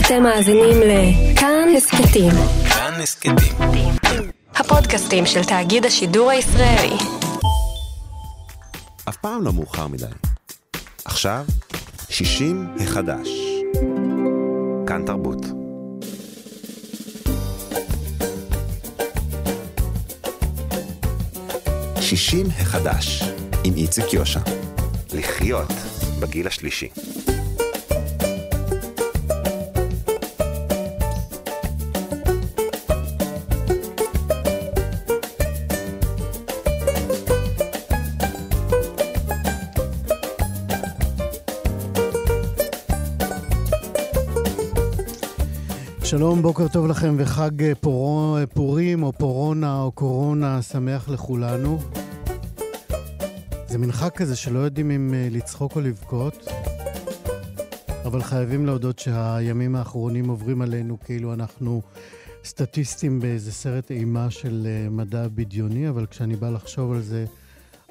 אתם מאזינים לכאן הסכתים. כאן הסכתים. הפודקאסטים של תאגיד השידור הישראלי. אף פעם לא מאוחר מדי. עכשיו, 60 החדש. כאן תרבות. שישים החדש, עם איציק יושע. לחיות בגיל השלישי. שלום, בוקר טוב לכם וחג אה, פורו, אה, פורים או פורונה או קורונה שמח לכולנו. זה מין חג כזה שלא יודעים אם אה, לצחוק או לבכות, אבל חייבים להודות שהימים האחרונים עוברים עלינו כאילו אנחנו סטטיסטים באיזה סרט אימה של מדע בדיוני, אבל כשאני בא לחשוב על זה,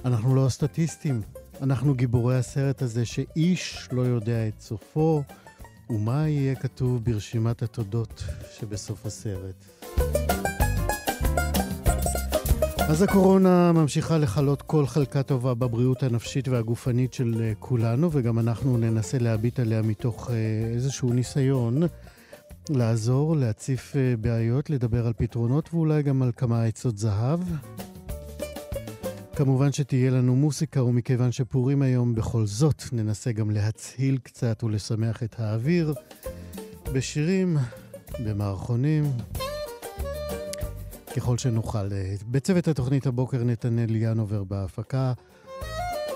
אנחנו לא הסטטיסטים. אנחנו גיבורי הסרט הזה שאיש לא יודע את סופו. ומה יהיה כתוב ברשימת התודות שבסוף הסרט? אז הקורונה ממשיכה לכלות כל חלקה טובה בבריאות הנפשית והגופנית של אה, כולנו, וגם אנחנו ננסה להביט עליה מתוך אה, איזשהו ניסיון לעזור, להציף אה, בעיות, לדבר על פתרונות ואולי גם על כמה עצות זהב. כמובן שתהיה לנו מוסיקה, ומכיוון שפורים היום בכל זאת, ננסה גם להצהיל קצת ולשמח את האוויר בשירים, במערכונים, ככל שנוכל. בצוות התוכנית הבוקר נתנאל ינובר בהפקה,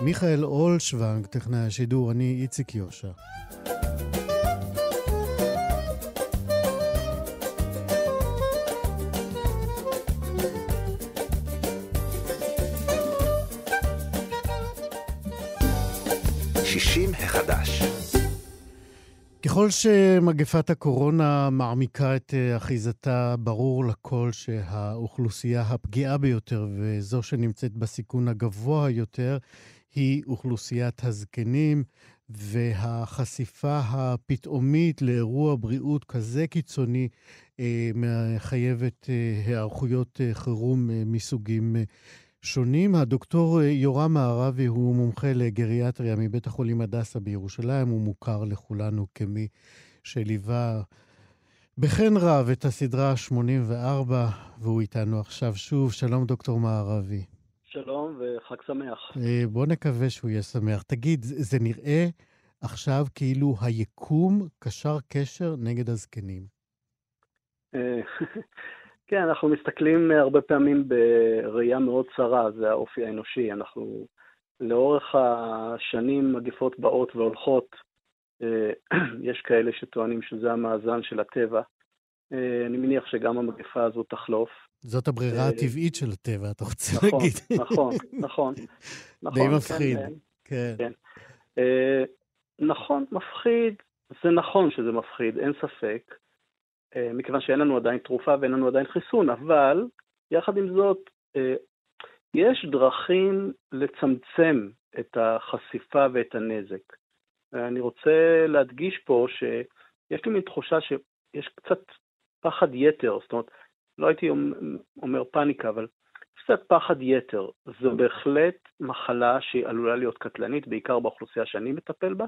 מיכאל אולשוונג, טכנאי השידור, אני איציק יושע. ככל שמגפת הקורונה מעמיקה את אה, אחיזתה, ברור לכל שהאוכלוסייה הפגיעה ביותר וזו שנמצאת בסיכון הגבוה יותר היא אוכלוסיית הזקנים, והחשיפה הפתאומית לאירוע בריאות כזה קיצוני אה, מחייבת אה, היערכויות חירום מסוגים שונים. הדוקטור אה, יורם מערבי הוא מומחה לגריאטריה מבית החולים הדסה בירושלים, הוא מוכר לכולנו כמי שליווה בחן רב את הסדרה 84, והוא איתנו עכשיו שוב. שלום, דוקטור מערבי. שלום וחג שמח. אה, בוא נקווה שהוא יהיה שמח. תגיד, זה נראה עכשיו כאילו היקום קשר קשר נגד הזקנים. אה, כן, אנחנו מסתכלים הרבה פעמים בראייה מאוד צרה, זה האופי האנושי. אנחנו לאורך השנים מגפות באות והולכות, אה, יש כאלה שטוענים שזה המאזן של הטבע. אה, אני מניח שגם המגפה הזו תחלוף. זאת הברירה אה, הטבעית של הטבע, אתה רוצה נכון, להגיד. נכון, נכון, נכון. די מפחיד, כן. כן. נכון, מפחיד. זה נכון שזה מפחיד, אין ספק. אה, מכיוון שאין לנו עדיין תרופה ואין לנו עדיין חיסון, אבל יחד עם זאת, אה, יש דרכים לצמצם את החשיפה ואת הנזק. אני רוצה להדגיש פה שיש לי מין תחושה שיש קצת פחד יתר, זאת אומרת, לא הייתי אומר פאניקה, אבל קצת פחד יתר. זו בהחלט מחלה שהיא עלולה להיות קטלנית, בעיקר באוכלוסייה שאני מטפל בה,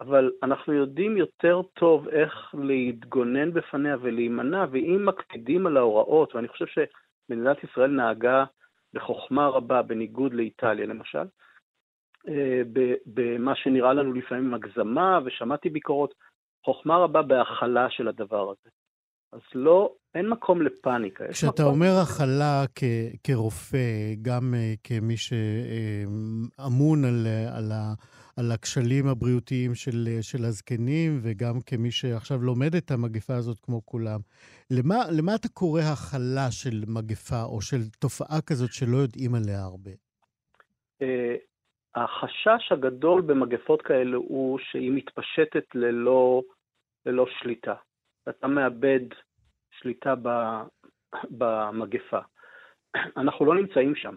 אבל אנחנו יודעים יותר טוב איך להתגונן בפניה ולהימנע, ואם מקפידים על ההוראות, ואני חושב שמדינת ישראל נהגה בחוכמה רבה, בניגוד לאיטליה למשל, אה, במה שנראה לנו לפעמים הגזמה, ושמעתי ביקורות, חוכמה רבה בהכלה של הדבר הזה. אז לא, אין מקום לפאניקה. כשאתה מקום... אומר הכלה כ- כרופא, גם uh, כמי שאמון על, על, על הכשלים הבריאותיים של, של הזקנים, וגם כמי שעכשיו לומד את המגפה הזאת כמו כולם, למה, למה אתה קורא הכלה של מגפה או של תופעה כזאת שלא יודעים עליה הרבה? Uh, החשש הגדול במגפות כאלה הוא שהיא מתפשטת ללא, ללא שליטה. אתה מאבד שליטה במגפה. אנחנו לא נמצאים שם,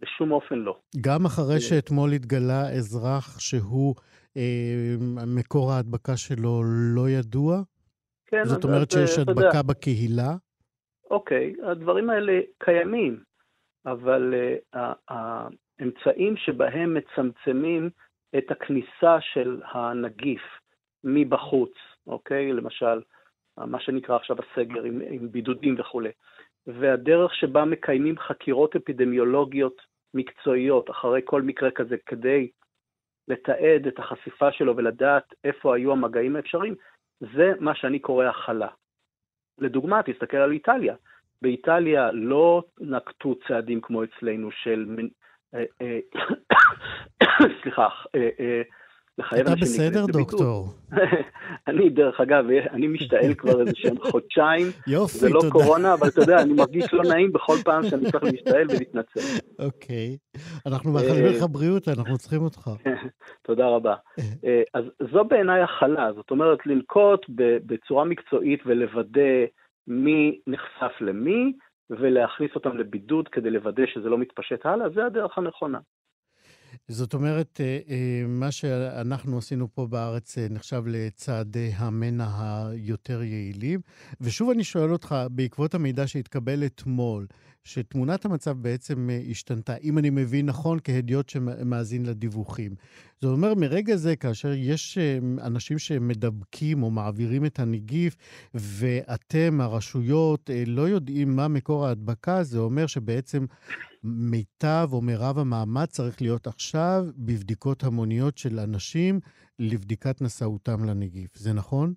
בשום אופן לא. גם אחרי שאתמול התגלה אזרח שהוא, אה, מקור ההדבקה שלו לא ידוע? כן, זאת אומרת אז, שיש אה, אתה יודע, הדבקה בקהילה? אוקיי, הדברים האלה קיימים, אבל uh, האמצעים שבהם מצמצמים את הכניסה של הנגיף מבחוץ, אוקיי? למשל, מה שנקרא עכשיו הסגר עם, עם בידודים וכולי, והדרך שבה מקיימים חקירות אפידמיולוגיות מקצועיות אחרי כל מקרה כזה כדי לתעד את החשיפה שלו ולדעת איפה היו המגעים האפשריים, זה מה שאני קורא הכלה. לדוגמה, תסתכל על איטליה. באיטליה לא נקטו צעדים כמו אצלנו של... אה, אה, סליחה, אה, לחייב אתה אנשים בסדר, להיכנס לבידוד. דוקטור? אני, דרך אגב, אני משתעל כבר איזה שהם חודשיים, יופי, זה לא תודה. קורונה, אבל אתה יודע, אני מרגיש לא נעים בכל פעם שאני צריך להשתעל ולהתנצל. אוקיי. אנחנו מאחלים אה, לך בריאות, אנחנו צריכים אותך. תודה רבה. אה, אז זו בעיניי הכלה, זאת אומרת, לנקוט בצורה מקצועית ולוודא מי נחשף למי, ולהכניס אותם לבידוד כדי לוודא שזה לא מתפשט הלאה, זה הדרך הנכונה. זאת אומרת, אה, אה, מה שאנחנו עשינו פה בארץ אה, נחשב לצעדי המנע היותר יעילים. ושוב אני שואל אותך, בעקבות המידע שהתקבל אתמול, שתמונת המצב בעצם השתנתה, אם אני מבין נכון, כהדיוט שמאזין לדיווחים. זאת אומרת, מרגע זה, כאשר יש אנשים שמדבקים או מעבירים את הנגיף, ואתם, הרשויות, לא יודעים מה מקור ההדבקה, זה אומר שבעצם מיטב או מירב המאמץ צריך להיות עכשיו בבדיקות המוניות של אנשים לבדיקת נשאותם לנגיף. זה נכון?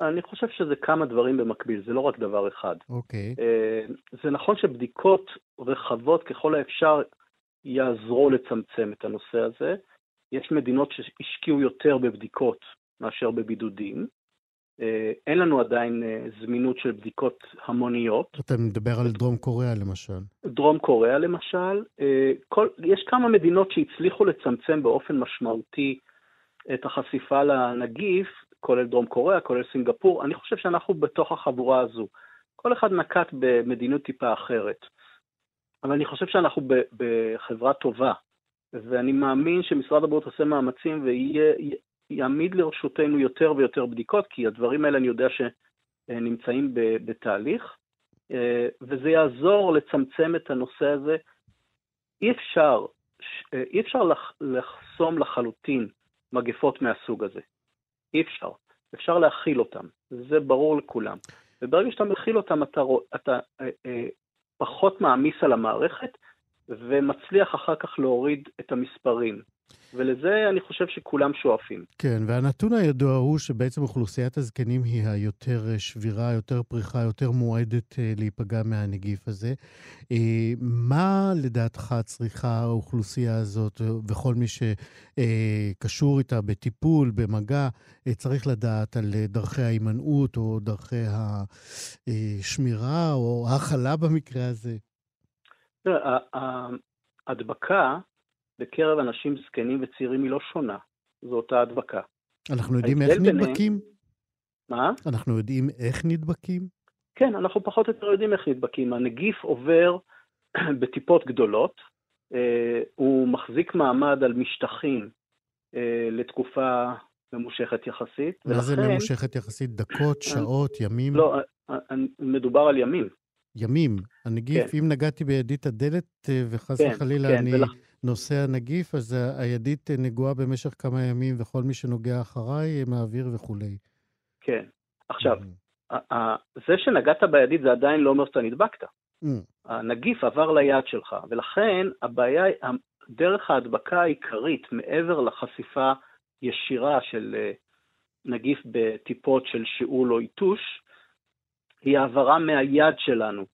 אני חושב שזה כמה דברים במקביל, זה לא רק דבר אחד. אוקיי. אה, זה נכון שבדיקות רחבות ככל האפשר יעזרו לצמצם את הנושא הזה. יש מדינות שהשקיעו יותר בבדיקות מאשר בבידודים. אה, אין לנו עדיין אה, זמינות של בדיקות המוניות. אתה מדבר על דרום קוריאה, למשל. דרום קוריאה למשל, אה, כל, יש כמה מדינות שהצליחו לצמצם באופן משמעותי את החשיפה לנגיף, כולל דרום קוריאה, כולל סינגפור. אני חושב שאנחנו בתוך החבורה הזו. כל אחד נקט במדיניות טיפה אחרת. אבל אני חושב שאנחנו ב- בחברה טובה, ואני מאמין שמשרד הבריאות עושה מאמצים ויעמיד לרשותנו יותר ויותר בדיקות, כי הדברים האלה אני יודע שנמצאים בתהליך. אה, וזה יעזור לצמצם את הנושא הזה. אי אפשר, אה, אי אפשר לח, לחסום לחלוטין מגפות מהסוג הזה. אי אפשר. אפשר להכיל אותם, זה ברור לכולם. וברגע שאתה מכיל אותם, אתה, אתה אה, אה, פחות מעמיס על המערכת, ומצליח אחר כך להוריד את המספרים. ולזה אני חושב שכולם שואפים. כן, והנתון הידוע הוא שבעצם אוכלוסיית הזקנים היא היותר אה, שבירה, יותר פריחה, יותר מועדת אה, להיפגע מהנגיף הזה. אה, מה לדעתך צריכה האוכלוסייה הזאת, וכל מי שקשור איתה בטיפול, במגע, צריך לדעת על דרכי ההימנעות או דרכי השמירה או ההכלה במקרה הזה? ההדבקה בקרב אנשים זקנים וצעירים היא לא שונה, זו אותה הדבקה. אנחנו יודעים איך ביניהם- נדבקים? מה? אנחנו יודעים איך נדבקים? כן, אנחנו פחות או יותר יודעים איך נדבקים. הנגיף עובר בטיפות גדולות, אה, הוא מחזיק מעמד על משטחים אה, לתקופה ממושכת יחסית, מה זה ולכן- ממושכת יחסית? דקות, שעות, ימים? לא, אה, אה, מדובר על ימים. ימים. הנגיף, כן. אם נגעתי בידית הדלת אה, וחס כן, וחלילה כן, אני ולכ- נושא הנגיף, אז הידית נגועה במשך כמה ימים, וכל מי שנוגע אחריי מעביר וכולי. כן. עכשיו, זה שנגעת בידית זה עדיין לא אומר שאתה נדבקת. הנגיף עבר ליד שלך, ולכן הבעיה, דרך ההדבקה העיקרית, מעבר לחשיפה ישירה של אה, נגיף בטיפות של שיעול או יתוש, היא העברה מהיד שלנו,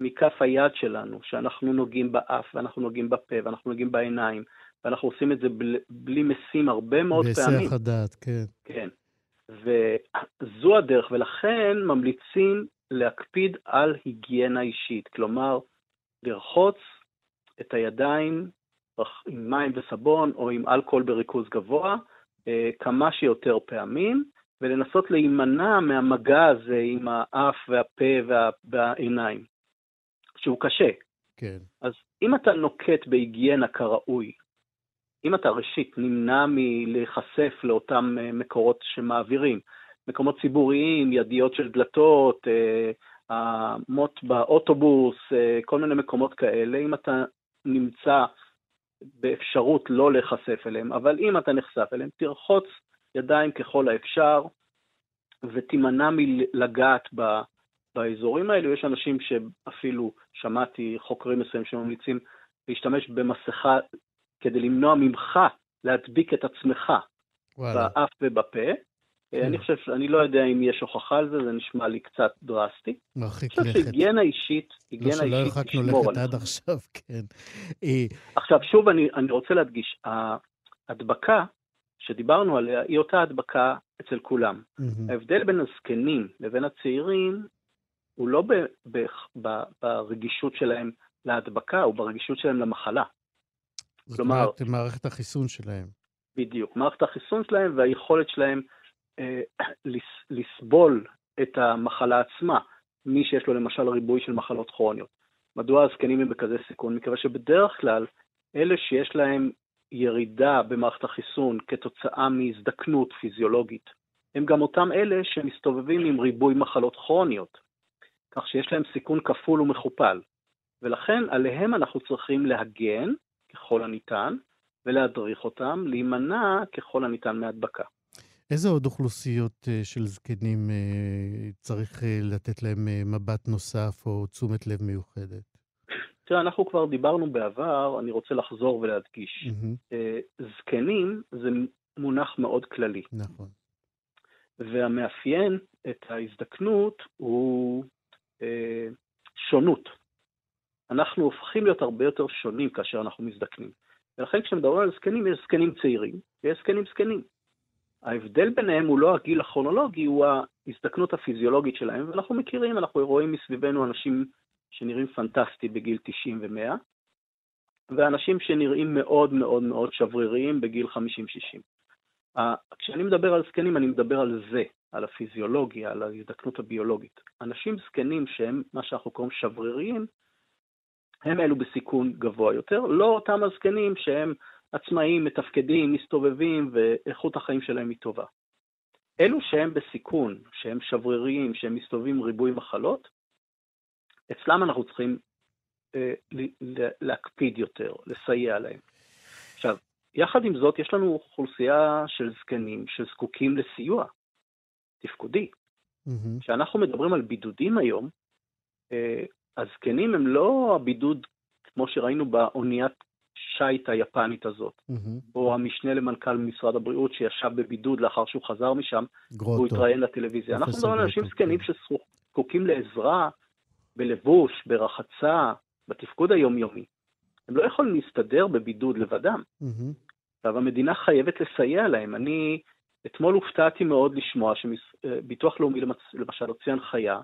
מכף היד שלנו, שאנחנו נוגעים באף, ואנחנו נוגעים בפה, ואנחנו נוגעים בעיניים, ואנחנו עושים את זה בלי, בלי משים הרבה מאוד פעמים. בהיסח הדעת, כן. כן. וזו הדרך, ולכן ממליצים להקפיד על היגיינה אישית, כלומר, לרחוץ את הידיים עם מים וסבון או עם אלכוהול בריכוז גבוה אה, כמה שיותר פעמים, ולנסות להימנע מהמגע הזה עם האף והפה וה, והעיניים, שהוא קשה. כן. אז אם אתה נוקט בהיגיינה כראוי, אם אתה ראשית נמנע מלהיחשף לאותם אה, מקורות שמעבירים, מקומות ציבוריים, ידיות של דלתות, המוט באוטובוס, כל מיני מקומות כאלה, אם אתה נמצא באפשרות לא להיחשף אליהם, אבל אם אתה נחשף אליהם, תרחוץ ידיים ככל האפשר ותימנע מלגעת ב... באזורים האלו. יש אנשים שאפילו, שמעתי חוקרים מסוימים שממליצים להשתמש במסכה כדי למנוע ממך להדביק את עצמך וואלה. באף ובפה. כן. אני חושב, אני לא יודע אם יש הוכחה על זה, זה נשמע לי קצת דרסטי. מרחיק לכת. אני חושב שהיגיינה אישית, היגיינה אישית לא שלא הרחקנו לכת עד עכשיו, כן. אה, עכשיו, שוב, אני, אני רוצה להדגיש, ההדבקה שדיברנו עליה היא אותה הדבקה אצל כולם. Mm-hmm. ההבדל בין הזקנים לבין הצעירים הוא לא ב, ב, ב, ברגישות שלהם להדבקה, הוא ברגישות שלהם למחלה. זאת כלומר, אומרת, מערכת החיסון שלהם. בדיוק, מערכת החיסון שלהם והיכולת שלהם אה, לסבול את המחלה עצמה, מי שיש לו למשל ריבוי של מחלות כרוניות. מדוע הזקנים הם בכזה סיכון? מכיוון שבדרך כלל אלה שיש להם ירידה במערכת החיסון כתוצאה מהזדקנות פיזיולוגית, הם גם אותם אלה שמסתובבים עם ריבוי מחלות כרוניות, כך שיש להם סיכון כפול ומכופל. ולכן עליהם אנחנו צריכים להגן ככל הניתן ולהדריך אותם, להימנע ככל הניתן מהדבקה. איזה עוד אוכלוסיות אה, של זקנים אה, צריך אה, לתת להם מבט נוסף או תשומת לב מיוחדת? תראה, אנחנו כבר דיברנו בעבר, אני רוצה לחזור ולהדגיש. Mm-hmm. זקנים זה מונח מאוד כללי. נכון. והמאפיין את ההזדקנות הוא שונות. אנחנו הופכים להיות הרבה יותר שונים כאשר אנחנו מזדקנים. ולכן כשמדברים על זקנים, יש זקנים צעירים ויש זקנים זקנים. ההבדל ביניהם הוא לא הגיל הכרונולוגי, הוא ההזדקנות הפיזיולוגית שלהם, ואנחנו מכירים, אנחנו רואים מסביבנו אנשים שנראים פנטסטי בגיל 90 ו-100, ואנשים שנראים מאוד מאוד מאוד שבריריים בגיל 50-60. כשאני מדבר על זקנים, אני מדבר על זה, על הפיזיולוגיה, על ההזדקנות הביולוגית. אנשים זקנים שהם מה שאנחנו קוראים שבריריים, הם אלו בסיכון גבוה יותר, לא אותם הזקנים שהם עצמאיים, מתפקדים, מסתובבים ואיכות החיים שלהם היא טובה. אלו שהם בסיכון, שהם שבריריים, שהם מסתובבים ריבוי מחלות, אצלם אנחנו צריכים אה, להקפיד יותר, לסייע להם. עכשיו, יחד עם זאת, יש לנו אוכלוסייה של זקנים שזקוקים לסיוע תפקודי. Mm-hmm. כשאנחנו מדברים על בידודים היום, אה, הזקנים הם לא הבידוד כמו שראינו באוניית שיט היפנית הזאת, mm-hmm. או המשנה למנכ"ל משרד הבריאות שישב בבידוד לאחר שהוא חזר משם, גרוטו. והוא התראיין לטלוויזיה. אנחנו מדברים על אנשים זקנים כן. שזקוקים לעזרה בלבוש, ברחצה, בתפקוד היומיומי. הם לא יכולים להסתדר בבידוד לבדם. Mm-hmm. עכשיו, המדינה חייבת לסייע להם. אני אתמול הופתעתי מאוד לשמוע שביטוח לאומי למשל הוציא הנחיה,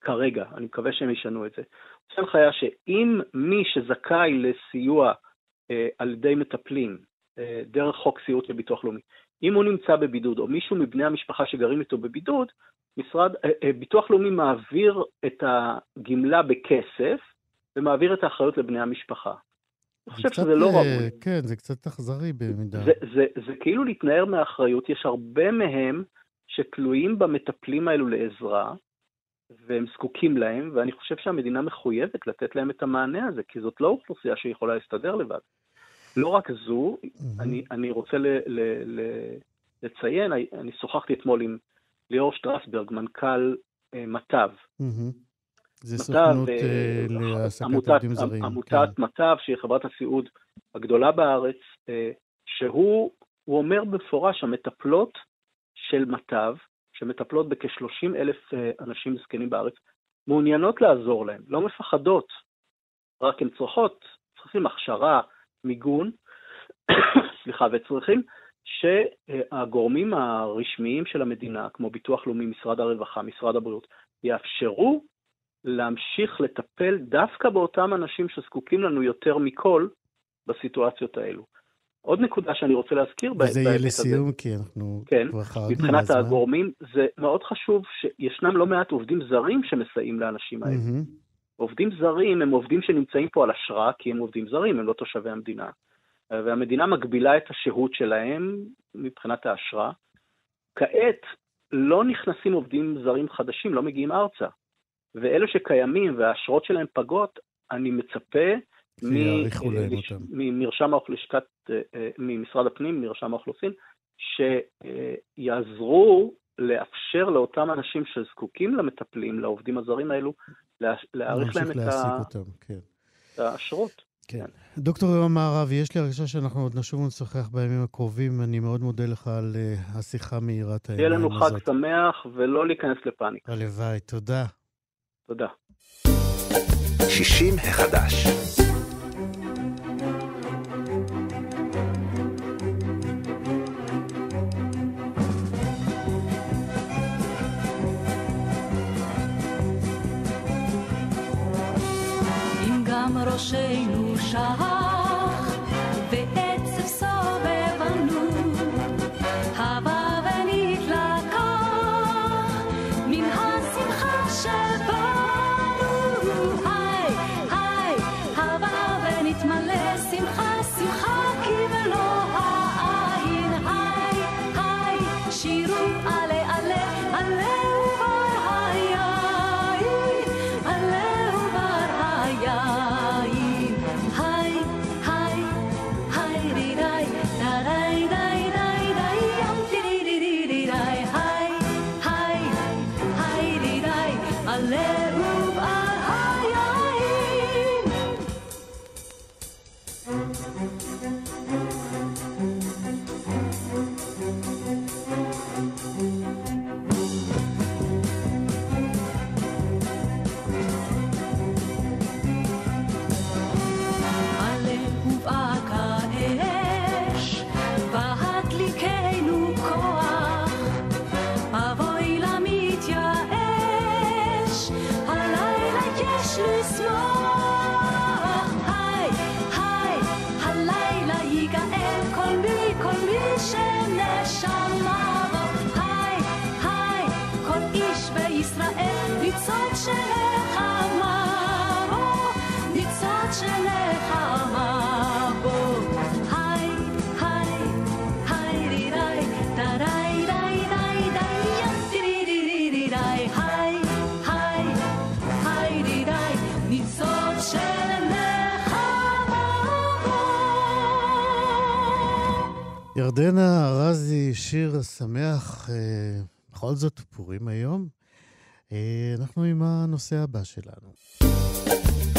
כרגע, אני מקווה שהם ישנו את זה, הוציא הנחיה שאם מי שזכאי לסיוע אה, על ידי מטפלים, אה, דרך חוק סיעוד לביטוח לאומי, אם הוא נמצא בבידוד, או מישהו מבני המשפחה שגרים איתו בבידוד, משרד, אה, אה, ביטוח לאומי מעביר את הגמלה בכסף, ומעביר את האחריות לבני המשפחה. אני חושב שזה לא אה, ראוי. כן, זה קצת אכזרי במידה. זה, זה, זה, זה כאילו להתנער מאחריות, יש הרבה מהם שתלויים במטפלים האלו לעזרה, והם זקוקים להם, ואני חושב שהמדינה מחויבת לתת להם את המענה הזה, כי זאת לא אוכלוסייה שיכולה להסתדר לבד. לא רק זו, mm-hmm. אני, אני רוצה ל, ל, ל, לציין, אני שוחחתי אתמול עם ליאור שטרסברג, מנכ"ל אה, מט"ב. Mm-hmm. זה סוכנות אה להעסקת עובדים זרים. עמותת כן. מט"ב, שהיא חברת הסיעוד הגדולה בארץ, אה, שהוא אומר במפורש, המטפלות של מט"ב, שמטפלות בכ-30 אלף אה, אנשים זקנים בארץ, מעוניינות לעזור להם, לא מפחדות, רק הן צריכות, צריכים הכשרה, מיגון, סליחה, וצריכים שהגורמים הרשמיים של המדינה, כמו ביטוח לאומי, משרד הרווחה, משרד הבריאות, יאפשרו להמשיך לטפל דווקא באותם אנשים שזקוקים לנו יותר מכל בסיטואציות האלו. עוד נקודה שאני רוצה להזכיר בהיבט הזה. וזה יהיה לסיום, כי אנחנו כן, כבר חרגנו מבחינת מהזמן. הגורמים, זה מאוד חשוב שישנם לא מעט עובדים זרים שמסייעים לאנשים האלה. Mm-hmm. עובדים זרים הם עובדים שנמצאים פה על אשרה, כי הם עובדים זרים, הם לא תושבי המדינה. והמדינה מגבילה את השהות שלהם מבחינת האשרה. כעת לא נכנסים עובדים זרים חדשים, לא מגיעים ארצה. ואלו שקיימים והאשרות שלהם פגות, אני מצפה ממרשם האוכלוסין, ממשרד הפנים, מרשם האוכלוסין, שיעזרו לאפשר לאותם אנשים שזקוקים למטפלים, לעובדים הזרים האלו, להאריך להם את, האשרות. כן. כן. דוקטור יום מערב, יש לי הרגשה שאנחנו עוד נשוב ונשוחח בימים הקרובים. אני מאוד מודה לך על uh, השיחה מהירת העיניים הזאת. יהיה לנו חג שמח ולא להיכנס לפאניקה. הלוואי, תודה. תודה. 60 החדש ראשנו שח, ירדנה ארזי, שיר שמח, אה, בכל זאת פורים היום. אה, אנחנו עם הנושא הבא שלנו.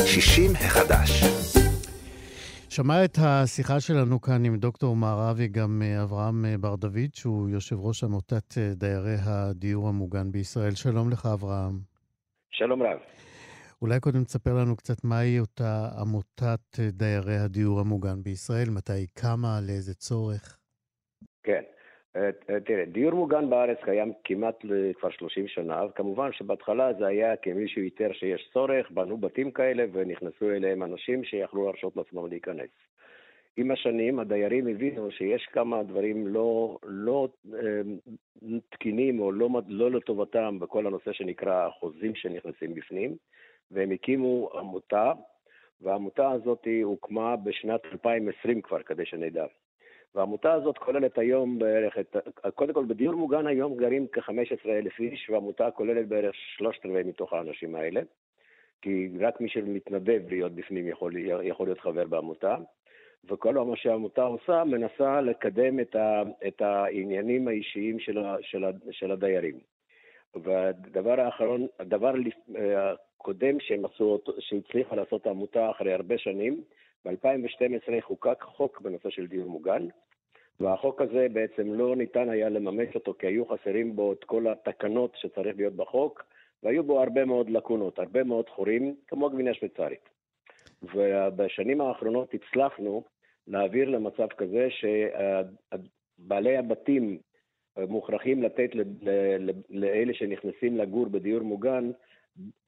60 החדש. שמע את השיחה שלנו כאן עם דוקטור מערבי, גם אה, אברהם אה, בר דוד, שהוא יושב ראש עמותת אה, דיירי הדיור המוגן בישראל. שלום לך, אברהם. שלום רב. אולי קודם תספר לנו קצת מהי אותה עמותת דיירי הדיור המוגן בישראל, מתי היא קמה, לאיזה צורך. כן. אה, אה, תראה, דיור מוגן בארץ קיים כמעט כבר 30 שנה, וכמובן שבהתחלה זה היה כמישהו איתר שיש צורך, בנו בתים כאלה ונכנסו אליהם אנשים שיכלו להרשות לעצמם להיכנס. עם השנים הדיירים הבינו שיש כמה דברים לא, לא אה, תקינים או לא, לא לטובתם בכל הנושא שנקרא החוזים שנכנסים בפנים, והם הקימו עמותה, והעמותה הזאת הוקמה בשנת 2020 כבר, כדי שנדע. והעמותה הזאת כוללת היום בערך, את, קודם כל בדיור מוגן היום גרים כ-15,000 איש, והעמותה כוללת בערך שלושת רבעי מתוך האנשים האלה, כי רק מי שמתנדב להיות בפנים יכול, יכול להיות חבר בעמותה, וכל מה שהעמותה עושה, מנסה לקדם את, ה, את העניינים האישיים של, ה, של, ה, של הדיירים. והדבר האחרון, הדבר הקודם שהם עשו, שהצליחה לעשות העמותה אחרי הרבה שנים, ב-2012 חוקק חוק בנושא של דיור מוגן, והחוק הזה בעצם לא ניתן היה לממש אותו כי היו חסרים בו את כל התקנות שצריך להיות בחוק, והיו בו הרבה מאוד לקונות, הרבה מאוד חורים, כמו גבינה שוויצרית. ובשנים האחרונות הצלחנו להעביר למצב כזה שבעלי הבתים מוכרחים לתת לאלה שנכנסים לגור בדיור מוגן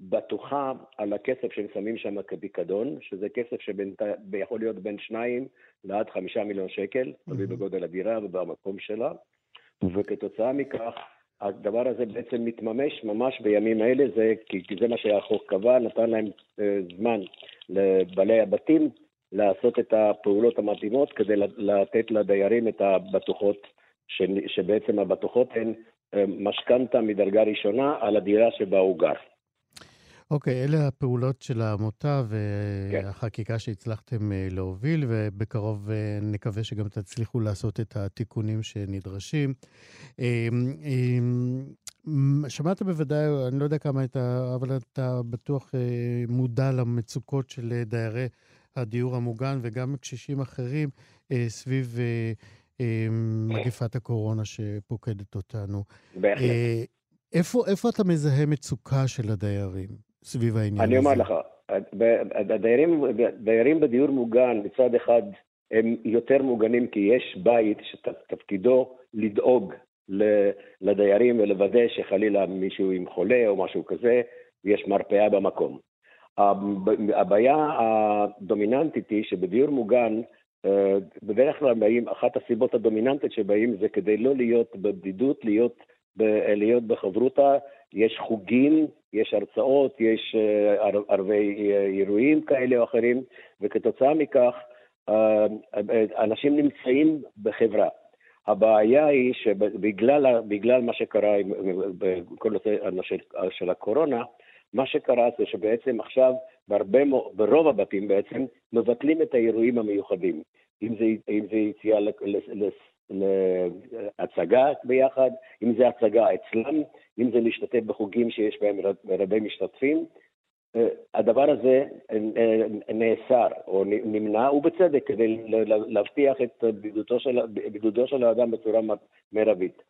בטוחה על הכסף שהם שמים שם כפיקדון, שזה כסף שיכול להיות בין שניים לעד חמישה מיליון שקל, תלוי. בגודל הדירה ובמקום שלה, וכתוצאה מכך הדבר הזה בעצם מתממש ממש בימים האלה, זה, כי, כי זה מה שהחוק קבע, נתן להם אה, זמן לבעלי הבתים לעשות את הפעולות המתאימות כדי לתת לדיירים את הבטוחות, ש, שבעצם הבטוחות הן אה, משכנתה מדרגה ראשונה על הדירה שבה הוא גר. אוקיי, אלה הפעולות של העמותה כן. והחקיקה שהצלחתם אה, להוביל, ובקרוב אה, נקווה שגם תצליחו לעשות את התיקונים שנדרשים. אה, אה, מ- שמעת בוודאי, אני לא יודע כמה אתה, אבל אתה בטוח אה, מודע למצוקות של דיירי הדיור המוגן וגם קשישים אחרים סביב מגפת הקורונה שפוקדת אותנו. בהחלט. איפה, איפה אתה מזהה מצוקה של הדיירים סביב העניין אני הזה? אומר לך, הדיירים, הדיירים בדיור מוגן מצד אחד הם יותר מוגנים כי יש בית שתפקידו לדאוג לדיירים ולוודא שחלילה מישהו עם חולה או משהו כזה, יש מרפאה במקום. הב- הבעיה הדומיננטית היא שבדיור מוגן, אה, בדרך כלל באים, אחת הסיבות הדומיננטית שבאים זה כדי לא להיות בבדידות, להיות, להיות בחברותה, יש חוגים, יש הרצאות, יש אה, ער- ערבי אה, אירועים כאלה או אחרים, וכתוצאה מכך אה, אנשים נמצאים בחברה. הבעיה היא שבגלל מה שקרה בכל נושא של, הקורונה, מה שקרה זה שבעצם עכשיו בהרבה, מו- ברוב הבתים בעצם מבטלים את האירועים המיוחדים. אם זה, אם זה יציאה להצגה ביחד, אם זה הצגה אצלם, אם זה להשתתף בחוגים שיש בהם רב- רבי משתתפים. אה, הדבר הזה אה, נאסר או נמנע, ובצדק, כדי להבטיח את בידודו של, בידודו של האדם בצורה מרבית.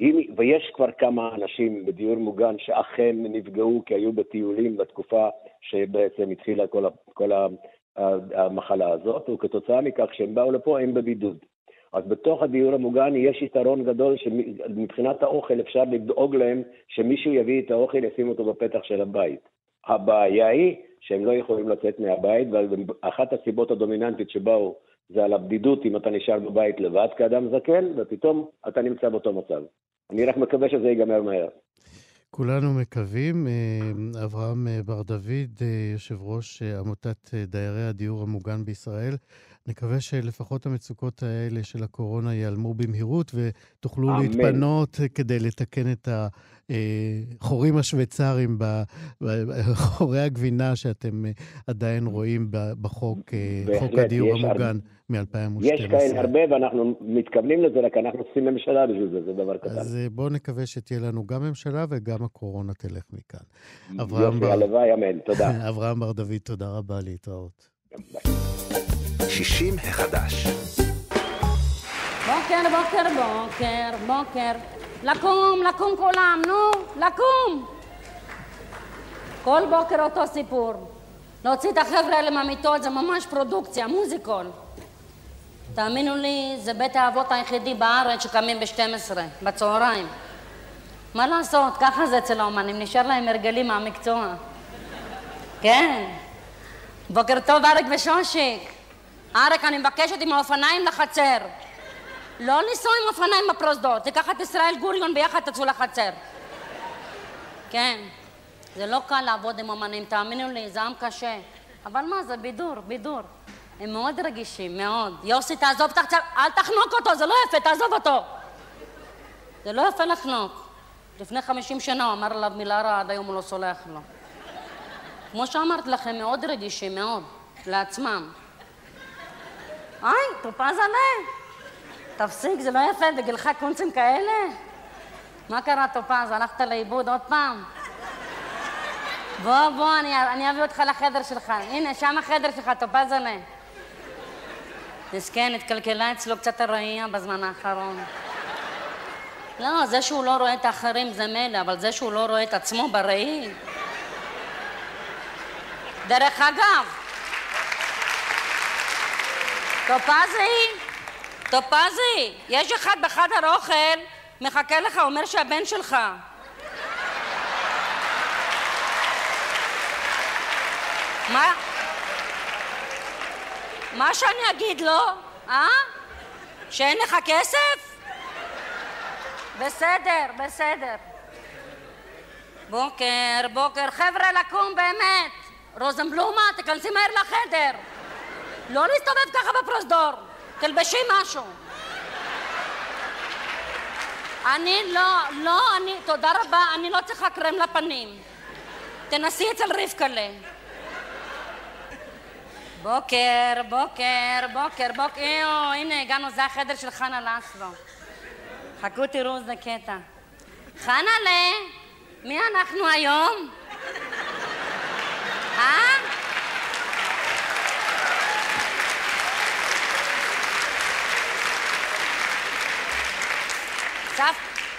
אם, ויש כבר כמה אנשים בדיור מוגן שאכן נפגעו כי היו בטיולים בתקופה שבעצם התחילה כל, כל המחלה הזאת, וכתוצאה מכך כשהם באו לפה הם בבידוד. אז בתוך הדיור המוגן יש יתרון גדול שמבחינת האוכל אפשר לדאוג להם שמישהו יביא את האוכל, ישים אותו בפתח של הבית. הבעיה היא שהם לא יכולים לצאת מהבית, ואחת הסיבות הדומיננטית שבאו זה על הבדידות אם אתה נשאר בבית לבד כאדם זקן, ופתאום אתה נמצא באותו מצב. אני רק מקווה שזה ייגמר מהר. כולנו מקווים. אה, אברהם אה, בר דוד, אה, יושב ראש עמותת דיירי הדיור המוגן בישראל, נקווה שלפחות המצוקות האלה של הקורונה ייעלמו במהירות ותוכלו אמן. להתפנות כדי לתקן את החורים השוויצריים, ב- ב- חורי הגבינה שאתם עדיין רואים בחוק, אה, בהחלט, הדיור המוגן מ-2012. יש כאלה הרבה ואנחנו מתכוונים לזה, רק אנחנו צריכים ממשלה בשביל זה, זה דבר קטן. אז אה, בואו נקווה שתהיה לנו גם ממשלה וגם הקורונה תלך מכאן. אברהם יופי, הלוואי, אמן, תודה. אברהם בר דוד, תודה רבה, להתראות. 60 החדש. בוקר, בוקר, בוקר, בוקר. לקום, לקום כולם, נו, לקום. כל בוקר אותו סיפור. להוציא את החבר'ה האלה מהמיטות זה ממש פרודוקציה, מוזיקול. תאמינו לי, זה בית האבות היחידי בארץ שקמים ב-12, בצהריים. מה לעשות, ככה זה אצל האומנים, נשאר להם הרגלים מהמקצוע. כן. בוקר טוב, אריק ושושיק. אריק, אני מבקשת עם האופניים לחצר. לא לנסוע עם אופניים בפרוזדור, תיקח את ישראל גוריון ביחד תצאו לחצר. כן, זה לא קל לעבוד עם אמנים, תאמינו לי, זה עם קשה. אבל מה, זה בידור, בידור. הם מאוד רגישים, מאוד. יוסי, תעזוב את החצר, אל תחנוק אותו, זה לא יפה, תעזוב אותו. זה לא יפה לחנוק. לפני חמישים שנה הוא אמר עליו מילה רעה, עד היום הוא לא סולח לו. כמו שאמרתי לכם, מאוד רגישים, מאוד, לעצמם. היי, טופז עלה. תפסיק, זה לא יפה, בגילך קונצים כאלה? מה קרה, טופז? הלכת לאיבוד עוד פעם? בוא, בוא, אני, אני אביא אותך לחדר שלך. הנה, שם החדר שלך, טופז עלה. מסכן, התקלקלה אצלו קצת הראייה בזמן האחרון. לא, זה שהוא לא רואה את האחרים זה מילא, אבל זה שהוא לא רואה את עצמו בראי... דרך אגב, טופזי, טופזי, יש אחד בחדר אוכל, מחכה לך, אומר שהבן שלך. מה? מה שאני אגיד לו, אה? שאין לך כסף? בסדר, בסדר. בוקר, בוקר. חבר'ה, לקום באמת. רוזנבלומה, תיכנסי מהר לחדר. לא להסתובב ככה בפרוזדור. תלבשי משהו. אני לא, לא, אני, תודה רבה, אני לא צריכה קרם לפנים. תנסי אצל רבקלה. בוקר, בוקר, בוקר, בוקר, יואו, הנה הגענו, זה החדר של חנה לסלו. חכו תראו איזה קטע. חנה'לה, מי אנחנו היום? אה?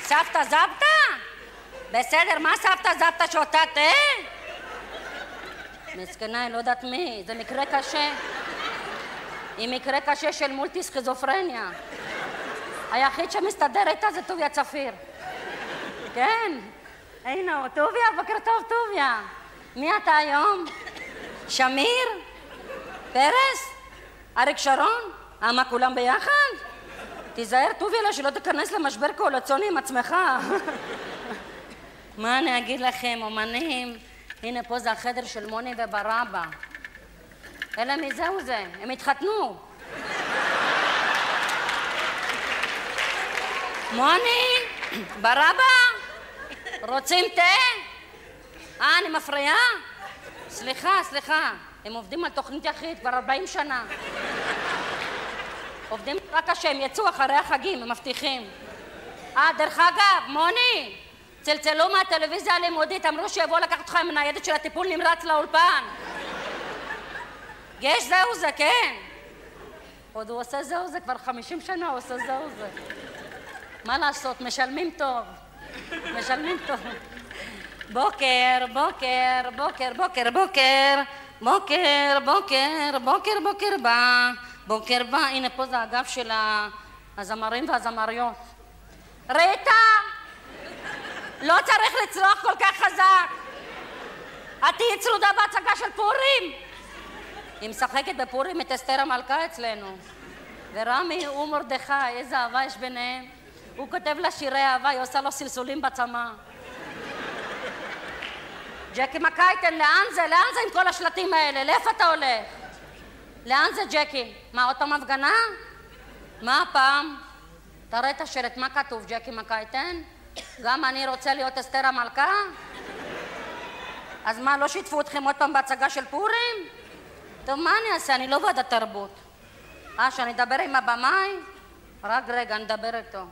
סבתא זבתא? בסדר, מה סבתא זבתא שותה תה? מסכנה, היא לא יודעת מי, זה מקרה קשה. היא מקרה קשה של מולטי סכיזופרניה. היחיד שמסתדר איתה זה טוביה צפיר. כן, הנה טוביה, בוקר טוב טוביה. מי אתה היום? שמיר? פרס? אריק שרון? אה, מה, כולם ביחד? תיזהר, טוביה, לה, שלא תיכנס למשבר קואלציוני עם עצמך. מה אני אגיד לכם, אומנים? הנה, פה זה החדר של מוני וברבא. אלה מי זהו זה? הם התחתנו. מוני? ברבא? רוצים תה? אה, אני מפריעה? סליחה, סליחה. הם עובדים על תוכנית יחיד כבר 40 שנה. עובדים רק השם, יצאו אחרי החגים, הם מבטיחים. אה, דרך אגב, מוני, צלצלו מהטלוויזיה הלימודית, אמרו שיבואו לקחת אותך עם ניידת של הטיפול נמרץ לאולפן. יש זהו זה, כן. עוד הוא עושה זהו זה, כבר חמישים שנה הוא עושה זהו זה. מה לעשות, משלמים טוב. משלמים טוב. בוקר, בוקר, בוקר, בוקר, בוקר, בוקר, בוקר, בוקר, בוקר בא, בוקר בא, הנה פה זה האגף של הזמרים והזמריות. ריטה! לא צריך לצרוח כל כך חזק. את תהיי צרודה בהצגה של פורים. היא משחקת בפורים את אסתר המלכה אצלנו. ורמי הוא מרדכי, איזה אהבה יש ביניהם. הוא כותב לה שירי אהבה, היא עושה לו סלסולים בצמא. ג'קי מקייטן, לאן זה? לאן זה עם כל השלטים האלה? לאיפה אתה הולך? לאן זה ג'קי? מה, עוד פעם הפגנה? מה הפעם? תראה את השלט, מה כתוב, ג'קי מקייטן? גם אני רוצה להיות אסתר המלכה? אז מה, לא שיתפו אתכם עוד פעם בהצגה של פורים? טוב, מה אני אעשה? אני לא ועדת תרבות. אה, שאני אדבר עם הבמאי? רק רגע, נדבר איתו.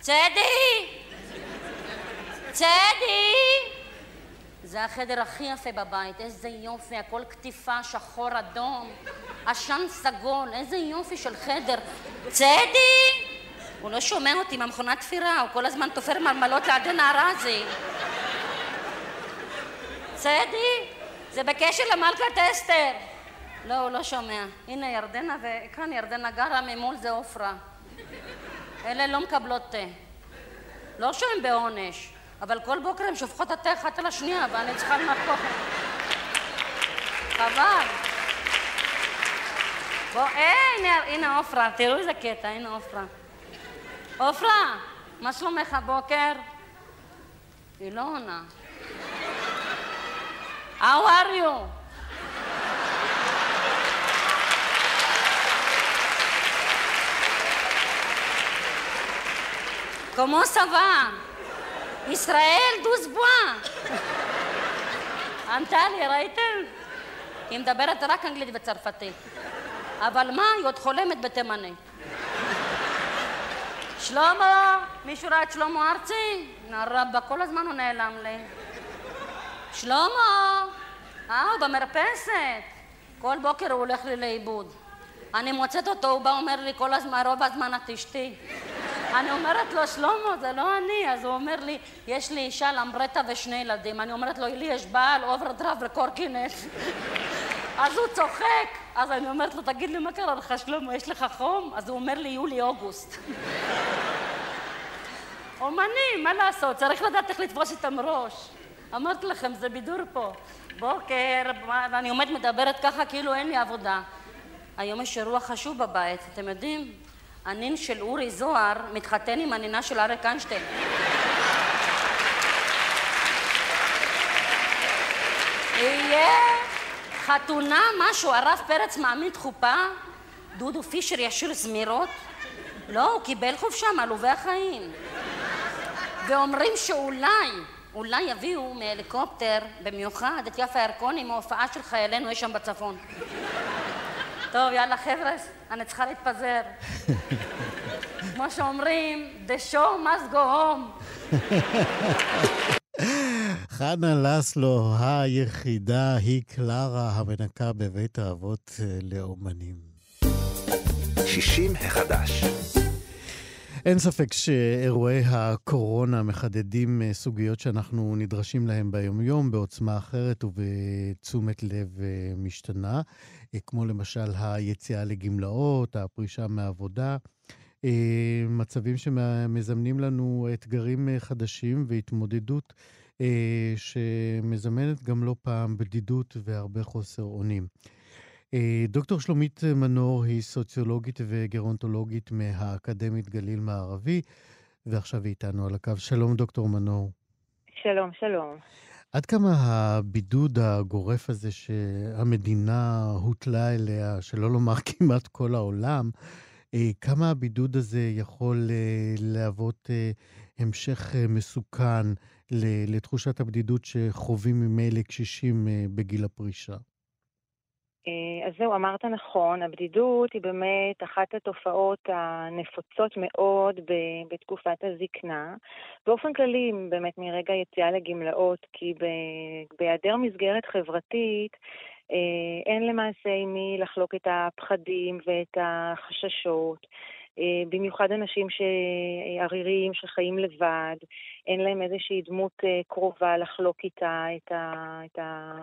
צדי! צדי! זה החדר הכי יפה בבית, איזה יופי, הכל קטיפה, שחור, אדום, עשן סגול, איזה יופי של חדר. צדי! הוא לא שומע אותי מהמכונת תפירה, הוא כל הזמן תופר מרמלות לעדן ארזי. צדי, זה בקשר למלכת אסתר. לא, הוא לא שומע. הנה ירדנה, וכאן ירדנה גרה, ממול זה עופרה. אלה לא מקבלות תה. לא שהן בעונש, אבל כל בוקר הן שופכות התה אחת על השנייה, ואני צריכה לנקות. חבל. בוא, אה, הנה, הנה עופרה, תראו איזה קטע, הנה עופרה. עופרה, מה שלומך הבוקר? היא לא עונה. How are you? כמו סבא, ישראל דוז בואה. ענתה ראיתם? היא מדברת רק אנגלית וצרפתית. אבל מה, היא עוד חולמת בתימנית. שלמה, מישהו ראה את שלמה ארצי? רבאק, כל הזמן הוא נעלם לי. שלמה, אה, הוא במרפסת. כל בוקר הוא הולך לי לאיבוד. אני מוצאת אותו, הוא בא אומר לי כל הזמן, רוב הזמן את אשתי. אני אומרת לו, שלמה, זה לא אני. אז הוא אומר לי, יש לי אישה, למברטה ושני ילדים. אני אומרת לו, לי יש בעל, אוברדרפט וקורקינט. אז הוא צוחק. אז אני אומרת לו, תגיד לי, מה קרה לך, שלמה, יש לך חום? אז הוא אומר לי, יולי-אוגוסט. אומנים, מה לעשות? צריך לדעת איך לתפוס איתם ראש. אמרתי לכם, זה בידור פה. בוקר, אני עומדת מדברת ככה כאילו אין לי עבודה. היום יש אירוע חשוב בבית, אתם יודעים? הנין של אורי זוהר מתחתן עם הנינה של אריק איינשטיין. יהיה חתונה, משהו, הרב פרץ מעמיד חופה, דודו פישר ישיר זמירות. לא, הוא קיבל חופשה מעלובי החיים. ואומרים שאולי, אולי יביאו מהליקופטר במיוחד את יפה ירקוני מההופעה של חיילינו אי שם בצפון. טוב, יאללה חבר'ה, אני צריכה להתפזר. כמו שאומרים, the show must go home. חנה לסלו היחידה היא קלרה המנקה בבית האבות אה, לאומנים. 60 החדש. אין ספק שאירועי הקורונה מחדדים אה, סוגיות שאנחנו נדרשים להן ביומיום בעוצמה אחרת ובתשומת לב אה, משתנה, כמו למשל היציאה לגמלאות, הפרישה מעבודה. אה, מצבים שמזמנים לנו אתגרים אה, חדשים והתמודדות אה, שמזמנת גם לא פעם בדידות והרבה חוסר אונים. דוקטור שלומית מנור היא סוציולוגית וגרונטולוגית מהאקדמית גליל מערבי, ועכשיו היא איתנו על הקו. שלום, דוקטור מנור. שלום, שלום. עד כמה הבידוד הגורף הזה שהמדינה הוטלה אליה, שלא לומר כמעט כל העולם, אה, כמה הבידוד הזה יכול אה, להוות אה, המשך מסוכן לתחושת הבדידות שחווים ממילא קשישים בגיל הפרישה? אז זהו, אמרת נכון, הבדידות היא באמת אחת התופעות הנפוצות מאוד בתקופת הזקנה. באופן כללי, באמת מרגע יציאה לגמלאות, כי בהיעדר מסגרת חברתית, אה, אין למעשה עם מי לחלוק את הפחדים ואת החששות. אה, במיוחד אנשים עריריים שחיים לבד, אין להם איזושהי דמות אה, קרובה לחלוק איתה את, ה,